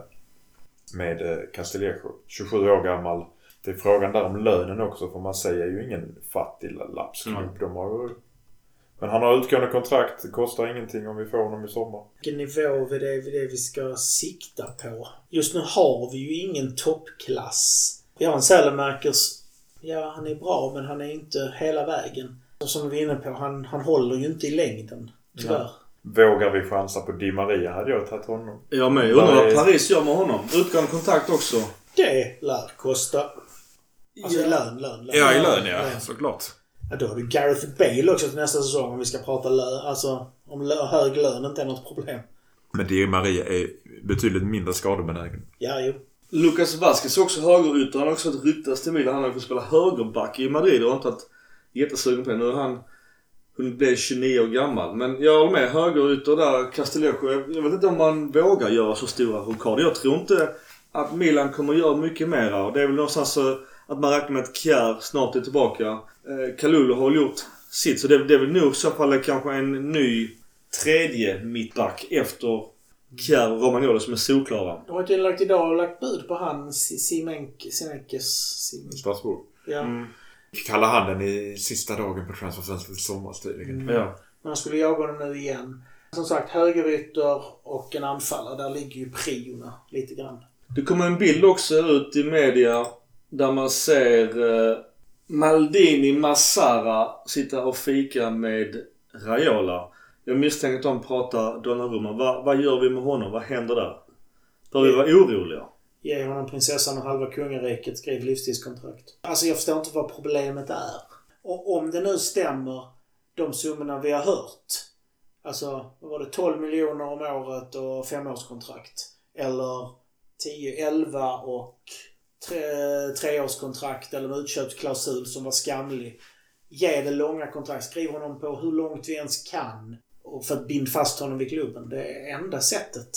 med eh, Castillejo. 27 år gammal. Det är frågan där om lönen också för Marseille är ju ingen fattig lappsklubb. Mm. De har. Men han har utgående kontrakt. Det kostar ingenting om vi får honom i sommar. Vilken nivå är det, det vi ska sikta på? Just nu har vi ju ingen toppklass. Vi har en Salamakers. Ja, han är bra men han är inte hela vägen. Som vi är inne på, han, han håller ju inte i längden. Tyvärr. Vågar vi chansa på Di Maria hade jag tagit honom. Jag med. Jag undrar Vad Paris gör med honom. Utgående kontakt också. Det lär kosta. Alltså i lön, lön, lön. Såklart. Ja, då har du Gareth Bale också till nästa säsong om vi ska prata lön. Alltså om lö- hög lön inte är något problem. Men Di Maria är betydligt mindre skadebenägen. Ja, jo. Lucas Vasquez är också högerytter. Han har också ett ryktas till Milan. Han har fått spela högerback i Madrid och inte varit jättesugen på det. Nu är han hunnit bli 29 år gammal. Men jag håller med. Högerytter där, Castillejo. Jag vet inte om man vågar göra så stora rockader. Jag tror inte att Milan kommer göra mycket mera. Och det är väl någonstans så att man räknar med att Kjär snart är tillbaka. Eh, Kalulu har gjort sitt. Så det, det är väl nog i så fall kanske en ny tredje mittback efter Kjär och Romagnoli som är solklara. De har ju tydligen lagt idag och lagt bud på han Si- Simenk- Simenkes. Sim- Strasbourg. Ja. Mm. Kalla handen i sista dagen på transferfönstret i somras tydligen. Mm. Ja. Men han skulle jaga honom nu igen. Som sagt, högerytter och en anfallare. Där ligger ju priorna lite grann. Det kommer en bild också ut i media där man ser eh, Maldini Massara sitta och fika med Raiola. Jag misstänker att de pratar Donnarumma. Va, vad gör vi med honom? Vad händer där? Bör vi vara oroliga? Ge honom prinsessan och halva kungariket. Skriv livstidskontrakt. Alltså jag förstår inte vad problemet är. Och om det nu stämmer, de summorna vi har hört. Alltså, vad var det? 12 miljoner om året och femårskontrakt. Eller 10, 11 och tre, treårskontrakt eller en utköpsklausul som var skamlig. Ge det långa kontrakt. Skriv honom på hur långt vi ens kan. Och för att binda fast honom vid klubben. Det är enda sättet.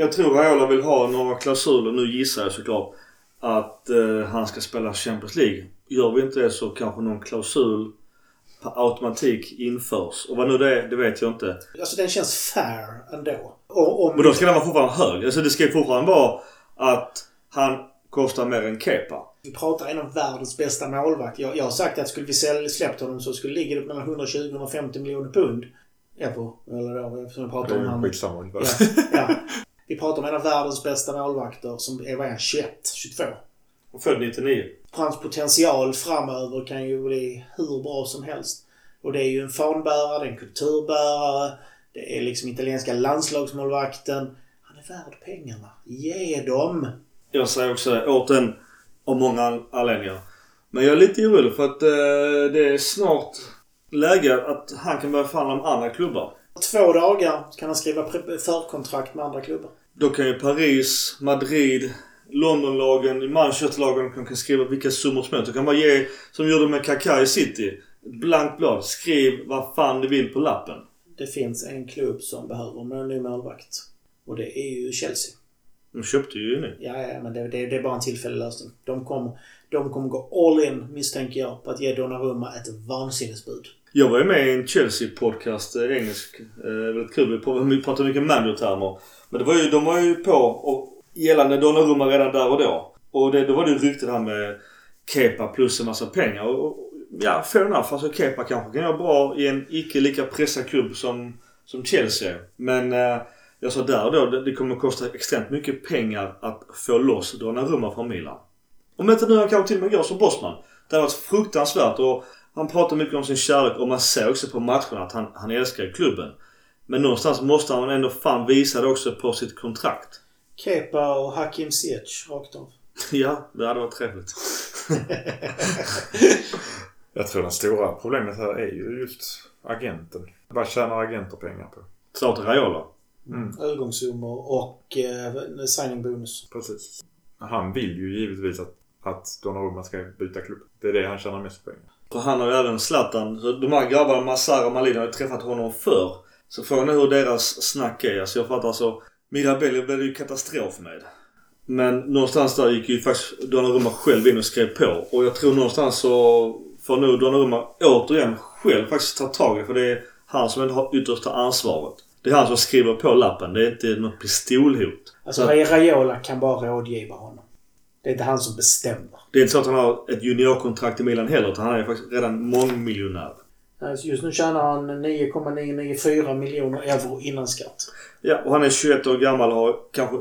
Jag tror Raiola vill ha några klausuler. Nu gissar jag såklart att eh, han ska spela Champions League. Gör vi inte det så kanske någon klausul per automatik införs. Och vad nu det är, det vet jag inte. Alltså den känns fair ändå. Och om... Men då ska den vara fortfarande hög. Alltså det ska ju fortfarande vara att han kostar mer än Kepa. Vi pratar en av världens bästa målvakt. Jag, jag har sagt att skulle vi sälja, släppt honom så skulle det ligga mellan 120 och 150 miljoner pund. Euro. Eller då, eftersom vi pratar om han. skitsamma. Ja, ja. Vi pratar om en av världens bästa målvakter som är, vad är han, 21, 22. Och född 99. Hans potential framöver kan ju bli hur bra som helst. Och det är ju en fanbärare, en kulturbärare. Det är liksom italienska landslagsmålvakten. Han är värd pengarna. Ge dem! Jag säger också det återigen av många anledningar. Men jag är lite orolig för att eh, det är snart läge att han kan börja förhandla med andra klubbar. Två dagar kan han skriva förkontrakt med andra klubbar. Då kan ju Paris, Madrid, Londonlagen, Manchesterlagen kan, kan skriva vilka summor som helst. Du kan bara ge, som gjorde med Kaká i City, blankt blad. Skriv vad fan du vill på lappen. Det finns en klubb som behöver en ny målvakt. Och det är ju Chelsea. De köpte ju nu. Ja, ja men det, det, det är bara en tillfällig lösning. De kommer, de kommer gå all in, misstänker jag, på att ge Donnarumma ett vansinnesbud. Jag var ju med i en Chelsea-podcast, eh, engelsk. Eh, väldigt kul. Vi pratade mycket managertermer. Men det var ju, de var ju på och gällande Donnarumma redan där och då. Och det, då var det ju ryktet här med Kepa plus en massa pengar. Och, och, ja, fair enough. Alltså Kepa kanske kan göra bra i en icke lika pressad klubb som, som Chelsea. Men eh, jag sa där och då, det, det kommer att kosta extremt mycket pengar att få loss Donnarumma från Milan. Om inte nu han kanske till och med går som bossman. Det hade varit fruktansvärt och han pratar mycket om sin kärlek och man ser också på matcherna att han, han älskar klubben. Men någonstans måste han ändå fan visa det också på sitt kontrakt. Kepa och Hakim Ziyech rakt av. Ja, det hade varit trevligt. Jag tror det stora problemet här är ju just agenten. Vad tjänar agenter pengar på? Klart Raiola. Mm. Övergångssummor och eh, signing bonus. Precis. Han vill ju givetvis att, att Donnarumma ska byta klubb. Det är det han tjänar mest pengar. För han har ju även Zlatan. Så de här grabbarna, Massara och Malin, har ju träffat honom förr. Så frågan är hur deras snack är. Alltså jag fattar alltså. Mirabelli blev det ju katastrof med. Men någonstans där gick ju faktiskt Donnarumma själv in och skrev på. Och jag tror någonstans så får nog Donnarumma återigen själv faktiskt ta tag i För det är han som ändå har yttersta ansvaret. Det är han som skriver på lappen. Det är inte något pistolhot. Alltså Raiola kan bara rådgiva honom. Det är inte han som bestämmer. Det är inte så att han har ett juniorkontrakt i Milan heller. Utan han är faktiskt redan mångmiljonär. Just nu tjänar han 9,994 miljoner euro innan skatt. Ja, och han är 21 år gammal och har kanske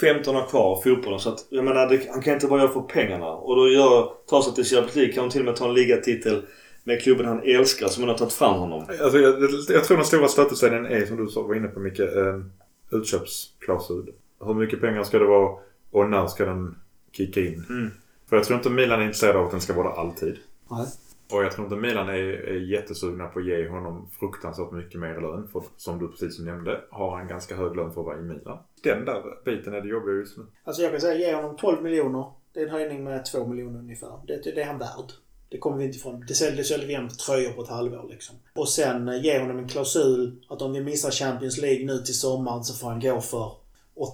15 år kvar av fotbollen. Så att, jag menar, det, han kan inte bara göra för pengarna. Och då gör, tar sig till Champions League kan han till och med ta en ligatitel med klubben han älskar som har tagit fram honom. Alltså, jag, jag tror den stora stötestenen är, som du sa, var inne på Micke, en utköpsklausul. Hur mycket pengar ska det vara och när ska den kicka in? Mm. För jag tror inte Milan är intresserad av att den ska vara där alltid. Nej. Och jag tror inte Milan är, är jättesugna på att ge honom fruktansvärt mycket mer lön. För som du precis nämnde har han ganska hög lön för att vara i Milan. Den där biten är det jobbiga just nu. Alltså jag kan säga ge honom 12 miljoner. Det är en höjning med 2 miljoner ungefär. Det, det är han värd. Det kommer vi inte ifrån. Det säljer, det säljer vi igen tröjor på ett halvår liksom. Och sen eh, ge honom en klausul att om vi missar Champions League nu till sommaren så får han gå för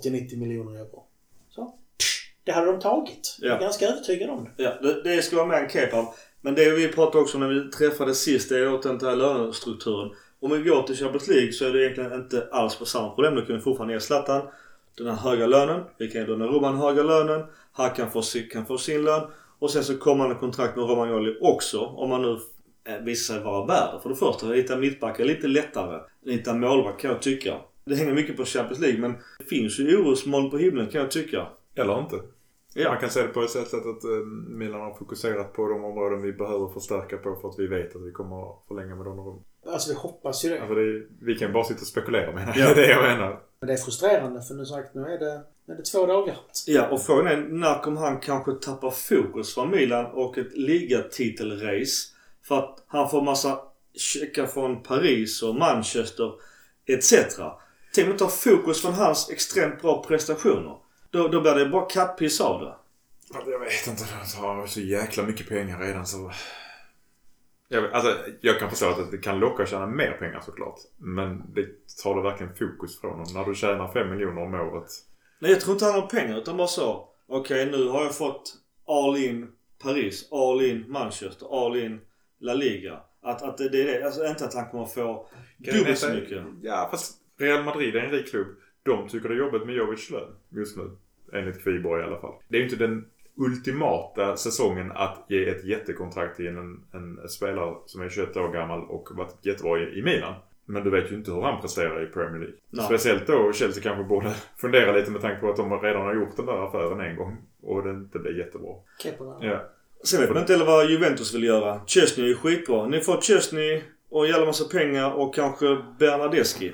80-90 miljoner euro. Det hade de tagit. Jag är Ja. ganska övertygad om det. Ja, det, det ska vara med en Kepa. Men det vi pratade också om när vi träffades sist, det är åt den här lönestrukturen. Om vi går till Champions League så är det egentligen inte alls på samma problem. Då kan vi fortfarande ge Zlatan den här höga lönen. Vi kan ge Donnarumma höga lönen. Han kan få, kan få sin lön. Och sen så kommer han en kontrakt med Romagnoli också. Om man nu eh, visar sig vara värd. För det första, att hitta mittbackar är lite lättare än hitta målvakt kan jag tycka. Det hänger mycket på Champions League men det finns ju orosmoln på himlen kan jag tycka. Eller inte. Ja. Man kan se det på ett sätt att eh, Milan har fokuserat på de områden vi behöver förstärka på för att vi vet att vi kommer att förlänga med Donnarumma. Alltså vi hoppas ju det. Alltså det är, vi kan bara sitta och spekulera menar Ja. jag. Det är det jag menar. Men det är frustrerande för nu sagt nu är det, nu är det två dagar. Ja, och frågan är när kommer han kanske tappa fokus från Milan och ett ligatitelrace? För att han får massa checkar från Paris och Manchester etc. Tänk om man tar fokus från hans extremt bra prestationer. Då, då blir det bara kattpiss av det. Alltså, Jag vet inte. Han har så jäkla mycket pengar redan så... Jag, vet, alltså, jag kan förstå att det kan locka att tjäna mer pengar såklart. Men det tar det verkligen fokus från honom. När du tjänar 5 miljoner om året. Nej, jag tror inte han har pengar utan bara så. Okej, nu har jag fått all in Paris, all in Manchester, all in La Liga. Att, att det, det är det. Alltså inte att han kommer få dubbelt så mycket. Ja, fast Real Madrid är en rik klubb. De tycker det är jobbigt med Jovic lön just nu. Enligt Kviborg i alla fall. Det är ju inte den ultimata säsongen att ge ett jättekontrakt till en, en spelare som är 21 år gammal och varit jättebra i, i Milan. Men du vet ju inte hur han presterar i Premier League. Nej. Speciellt då Chelsea kanske borde fundera lite med tanke på att de redan har gjort den där affären en gång. Och det inte blev jättebra. Kepa. Ja. Sen vet man inte heller vad Juventus vill göra. Chesney är skitbra. Ni får Chesney och en jävla massa pengar och kanske Bernadeschi.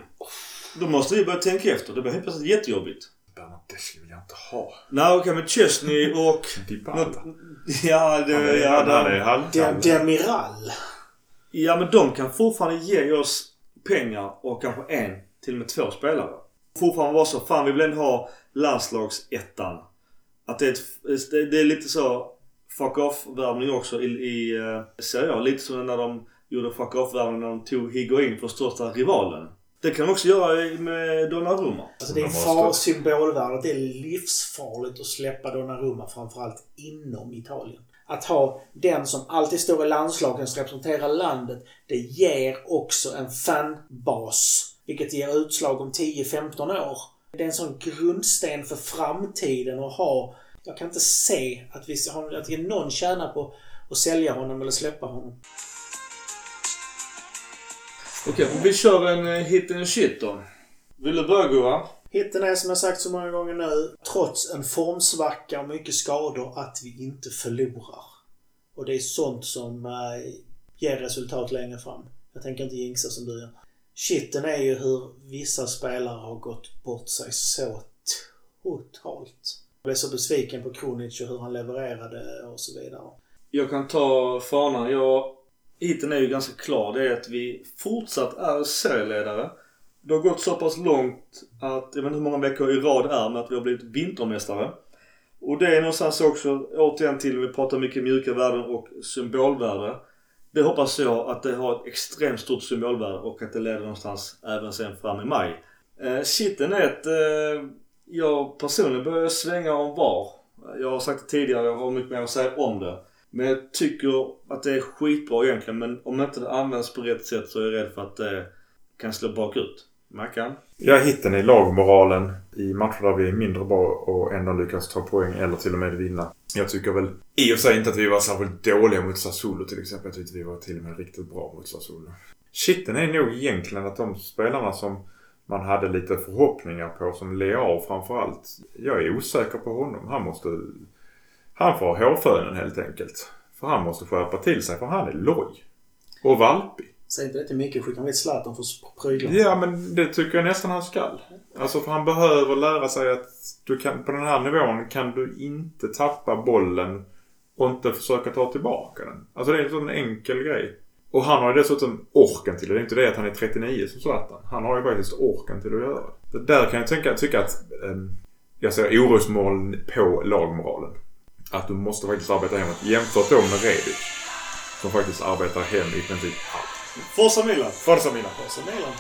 Då måste vi börja tänka efter. Det blir helt plötsligt jättejobbigt. Bernadeschi vill jag inte ha. Nej okej men Chesney och... Dybala. något, ja, det, Han är, ja, han, han är det, Dem- halvgammal. Demiral. ja men de kan fortfarande ge oss pengar och kanske en, till och med två spelare. Fortfarande vara så, fan vi vill ändå ha landslagsettan. Att det är, ett, det, det är lite så fuck off-värvning också i, i uh, Serie. Lite som när de gjorde fuck off-värvning när de tog Higuain för största rivalen. Det kan de också göra med Donnarumma. Alltså det är far måste- symbolvärde. Det är livsfarligt att släppa Donnarumma framförallt inom Italien. Att ha den som alltid står i landslagen som representerar landet. Det ger också en fanbas. Vilket ger utslag om 10-15 år. Det är en sån grundsten för framtiden att ha. Jag kan inte se att, vi har, att någon tjänar på att sälja honom eller släppa honom. Okej, vi kör en uh, hit and shit då. Vill du börja Gurra? Hitten är som jag sagt så många gånger nu, trots en formsvacka och mycket skador, att vi inte förlorar. Och det är sånt som äh, ger resultat längre fram. Jag tänker inte jinxa som du gör. Shitten är ju hur vissa spelare har gått bort sig så totalt. Jag blev så besviken på Kronic och hur han levererade och så vidare. Jag kan ta fanan. Jag, Iten är ju ganska klar. Det är att vi fortsatt är serieledare. Det har gått så pass långt att, jag vet inte hur många veckor i rad det är men att vi har blivit vintermästare. Och det är någonstans också, återigen till, vi pratar mycket mjuka värden och symbolvärde. Det hoppas jag att det har ett extremt stort symbolvärde och att det leder någonstans även sen fram i maj. Eh, shitten är ett, eh, jag personligen börjar svänga om VAR. Jag har sagt det tidigare, jag har mycket mer att säga om det. Men jag tycker att det är skitbra egentligen men om inte det används på rätt sätt så är jag rädd för att det kan slå bakut. Mackan? Jag hitten i lagmoralen i matcher där vi är mindre bra och ändå lyckas ta poäng eller till och med vinna. Jag tycker väl i och för sig inte att vi var särskilt dåliga mot Sassuolo till exempel. Jag tyckte vi var till och med riktigt bra mot Sassuolo. Shiten är nog egentligen att de spelarna som man hade lite förhoppningar på som Leao framförallt. Jag är osäker på honom. Han måste... Han får hårfönen helt enkelt. För han måste skärpa till sig för han är loj. Och valpig. Säg inte det till Micke. Skicka med Zlatan för prylar. Ja men det tycker jag nästan han skall. Alltså för han behöver lära sig att du kan, på den här nivån kan du inte tappa bollen och inte försöka ta tillbaka den. Alltså det är en sån enkel grej. Och han har ju dessutom orken till det. Det är inte det att han är 39 som Zlatan. Han har ju faktiskt orken till att göra det. Där kan jag tänka, tycka att eh, jag ser orosmoln på lagmoralen. Att du måste faktiskt arbeta hemåt. Jämfört då med Redic. Som faktiskt arbetar hem i princip allt. Forza Milan! Forza Milan! Forza Milan.